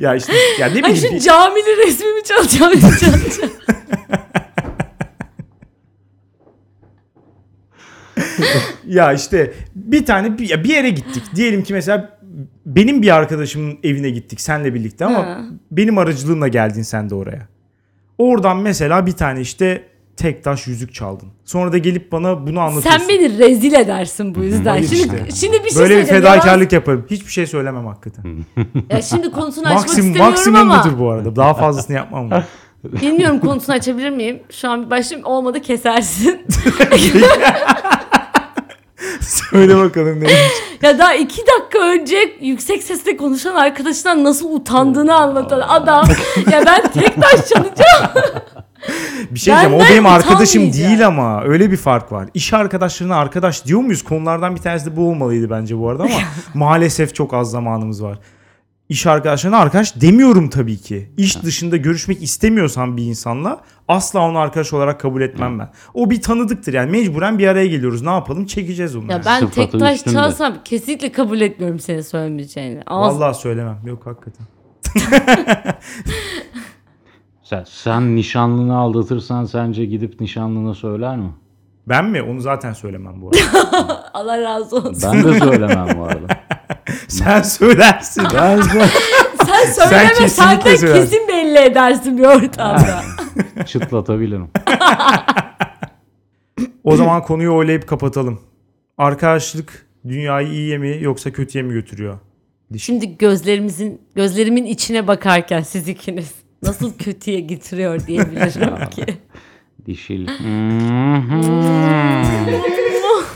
Ya işte ya ne Ay bileyim. şu bir- caminin resmimi çalacağım. çalacağım? ya işte bir tane bir yere gittik. Diyelim ki mesela benim bir arkadaşımın evine gittik senle birlikte ama Ha. benim aracılığımla geldin sen de oraya. Oradan mesela bir tane işte tek taş yüzük çaldın. Sonra da gelip bana bunu anlatıyorsun. Sen beni rezil edersin bu yüzden. Hayır Şimdi, işte. şimdi bir şey Böyle bir fedakarlık yaparım. Hiçbir şey söylemem hakikaten. Ya şimdi konusunu açmak Maksimum istemiyorum maksimum ama budur bu arada. Daha fazlasını yapmam. ben. bilmiyorum konusunu açabilir miyim? Şu an bir başlayayım olmadı kesersin. Söyle bakalım neymiş. ya daha iki dakika önce yüksek sesle konuşan arkadaşından nasıl utandığını anlatan adam. ya ben tek taş çalacağım. Bir şey diyeceğim. O benim arkadaşım değil ama. Öyle bir fark var. İş arkadaşlarına arkadaş diyor muyuz? Konulardan bir tanesi de bu olmalıydı bence bu arada ama maalesef çok az zamanımız var. İş arkadaşlarına arkadaş demiyorum tabii ki. İş dışında görüşmek istemiyorsan bir insanla asla onu arkadaş olarak kabul etmem ben. O bir tanıdıktır yani mecburen bir araya geliyoruz. Ne yapalım? Çekeceğiz onu. Ya ben Sıfatı tek taş çalsam kesinlikle kabul etmiyorum senin söylemeyeceğini. Ağız... Vallahi söylemem. Yok hakikaten. Sen, sen nişanlını aldatırsan sence gidip nişanlına söyler mi? Ben mi? Onu zaten söylemem bu arada. Allah razı olsun. Ben de söylemem bu arada. Sen söylersin. Ben Sen söyleme sen, kesinlikle de söylersin. kesin belli edersin bir ortamda. çıtlatabilirim. O zaman konuyu oylayıp kapatalım. Arkadaşlık dünyayı iyiye mi yoksa kötüye mi götürüyor? Şimdi gözlerimizin gözlerimin içine bakarken siz ikiniz nasıl kötüye getiriyor diyebilirim ki. Dişil.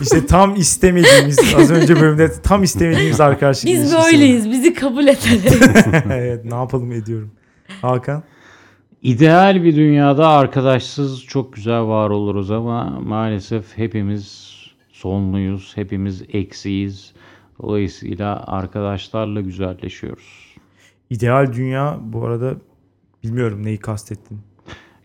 İşte tam istemediğimiz az önce bölümde tam istemediğimiz arkadaşlık Biz böyleyiz. Bizi kabul edelim. evet ne yapalım ediyorum. Hakan. İdeal bir dünyada arkadaşsız çok güzel var oluruz ama maalesef hepimiz sonluyuz, hepimiz eksiyiz. Dolayısıyla arkadaşlarla güzelleşiyoruz. İdeal dünya bu arada bilmiyorum neyi kastettin.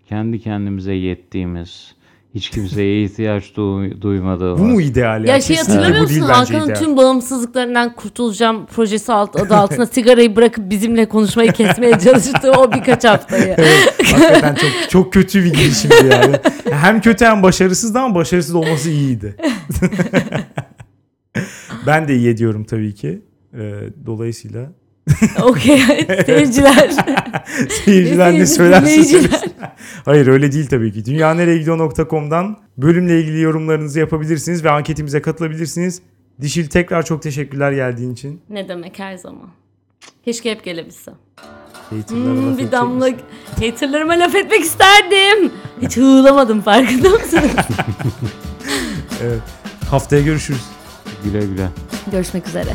Kendi kendimize yettiğimiz, hiç kimseye ihtiyaç du- duymadığımız. Bu mu ideal ya? ya şey Kesinlikle hatırlamıyor bu değil musun? bence Hakan'ın ideal. tüm bağımsızlıklarından kurtulacağım projesi alt, adı altında sigarayı bırakıp bizimle konuşmayı kesmeye çalıştığı o birkaç haftayı. Hakikaten çok çok kötü bir girişimdi yani. Hem kötü hem başarısızdı ama başarısız olması iyiydi. ben de iyi ediyorum tabii ki. Ee, dolayısıyla Okey seyirciler. seyirciler ne söylerse söylesin. Hayır öyle değil tabii ki. Dünyaneregidiyor.com'dan bölümle ilgili yorumlarınızı yapabilirsiniz ve anketimize katılabilirsiniz. Dişil tekrar çok teşekkürler geldiğin için. ne demek her zaman. Keşke hep. Haterlara Hmm, bir damla haterlarıma laf etmek isterdim. Hiç hığlamadım farkında mısın? Evet. Haftaya görüşürüz. Güle güle. Görüşmek üzere.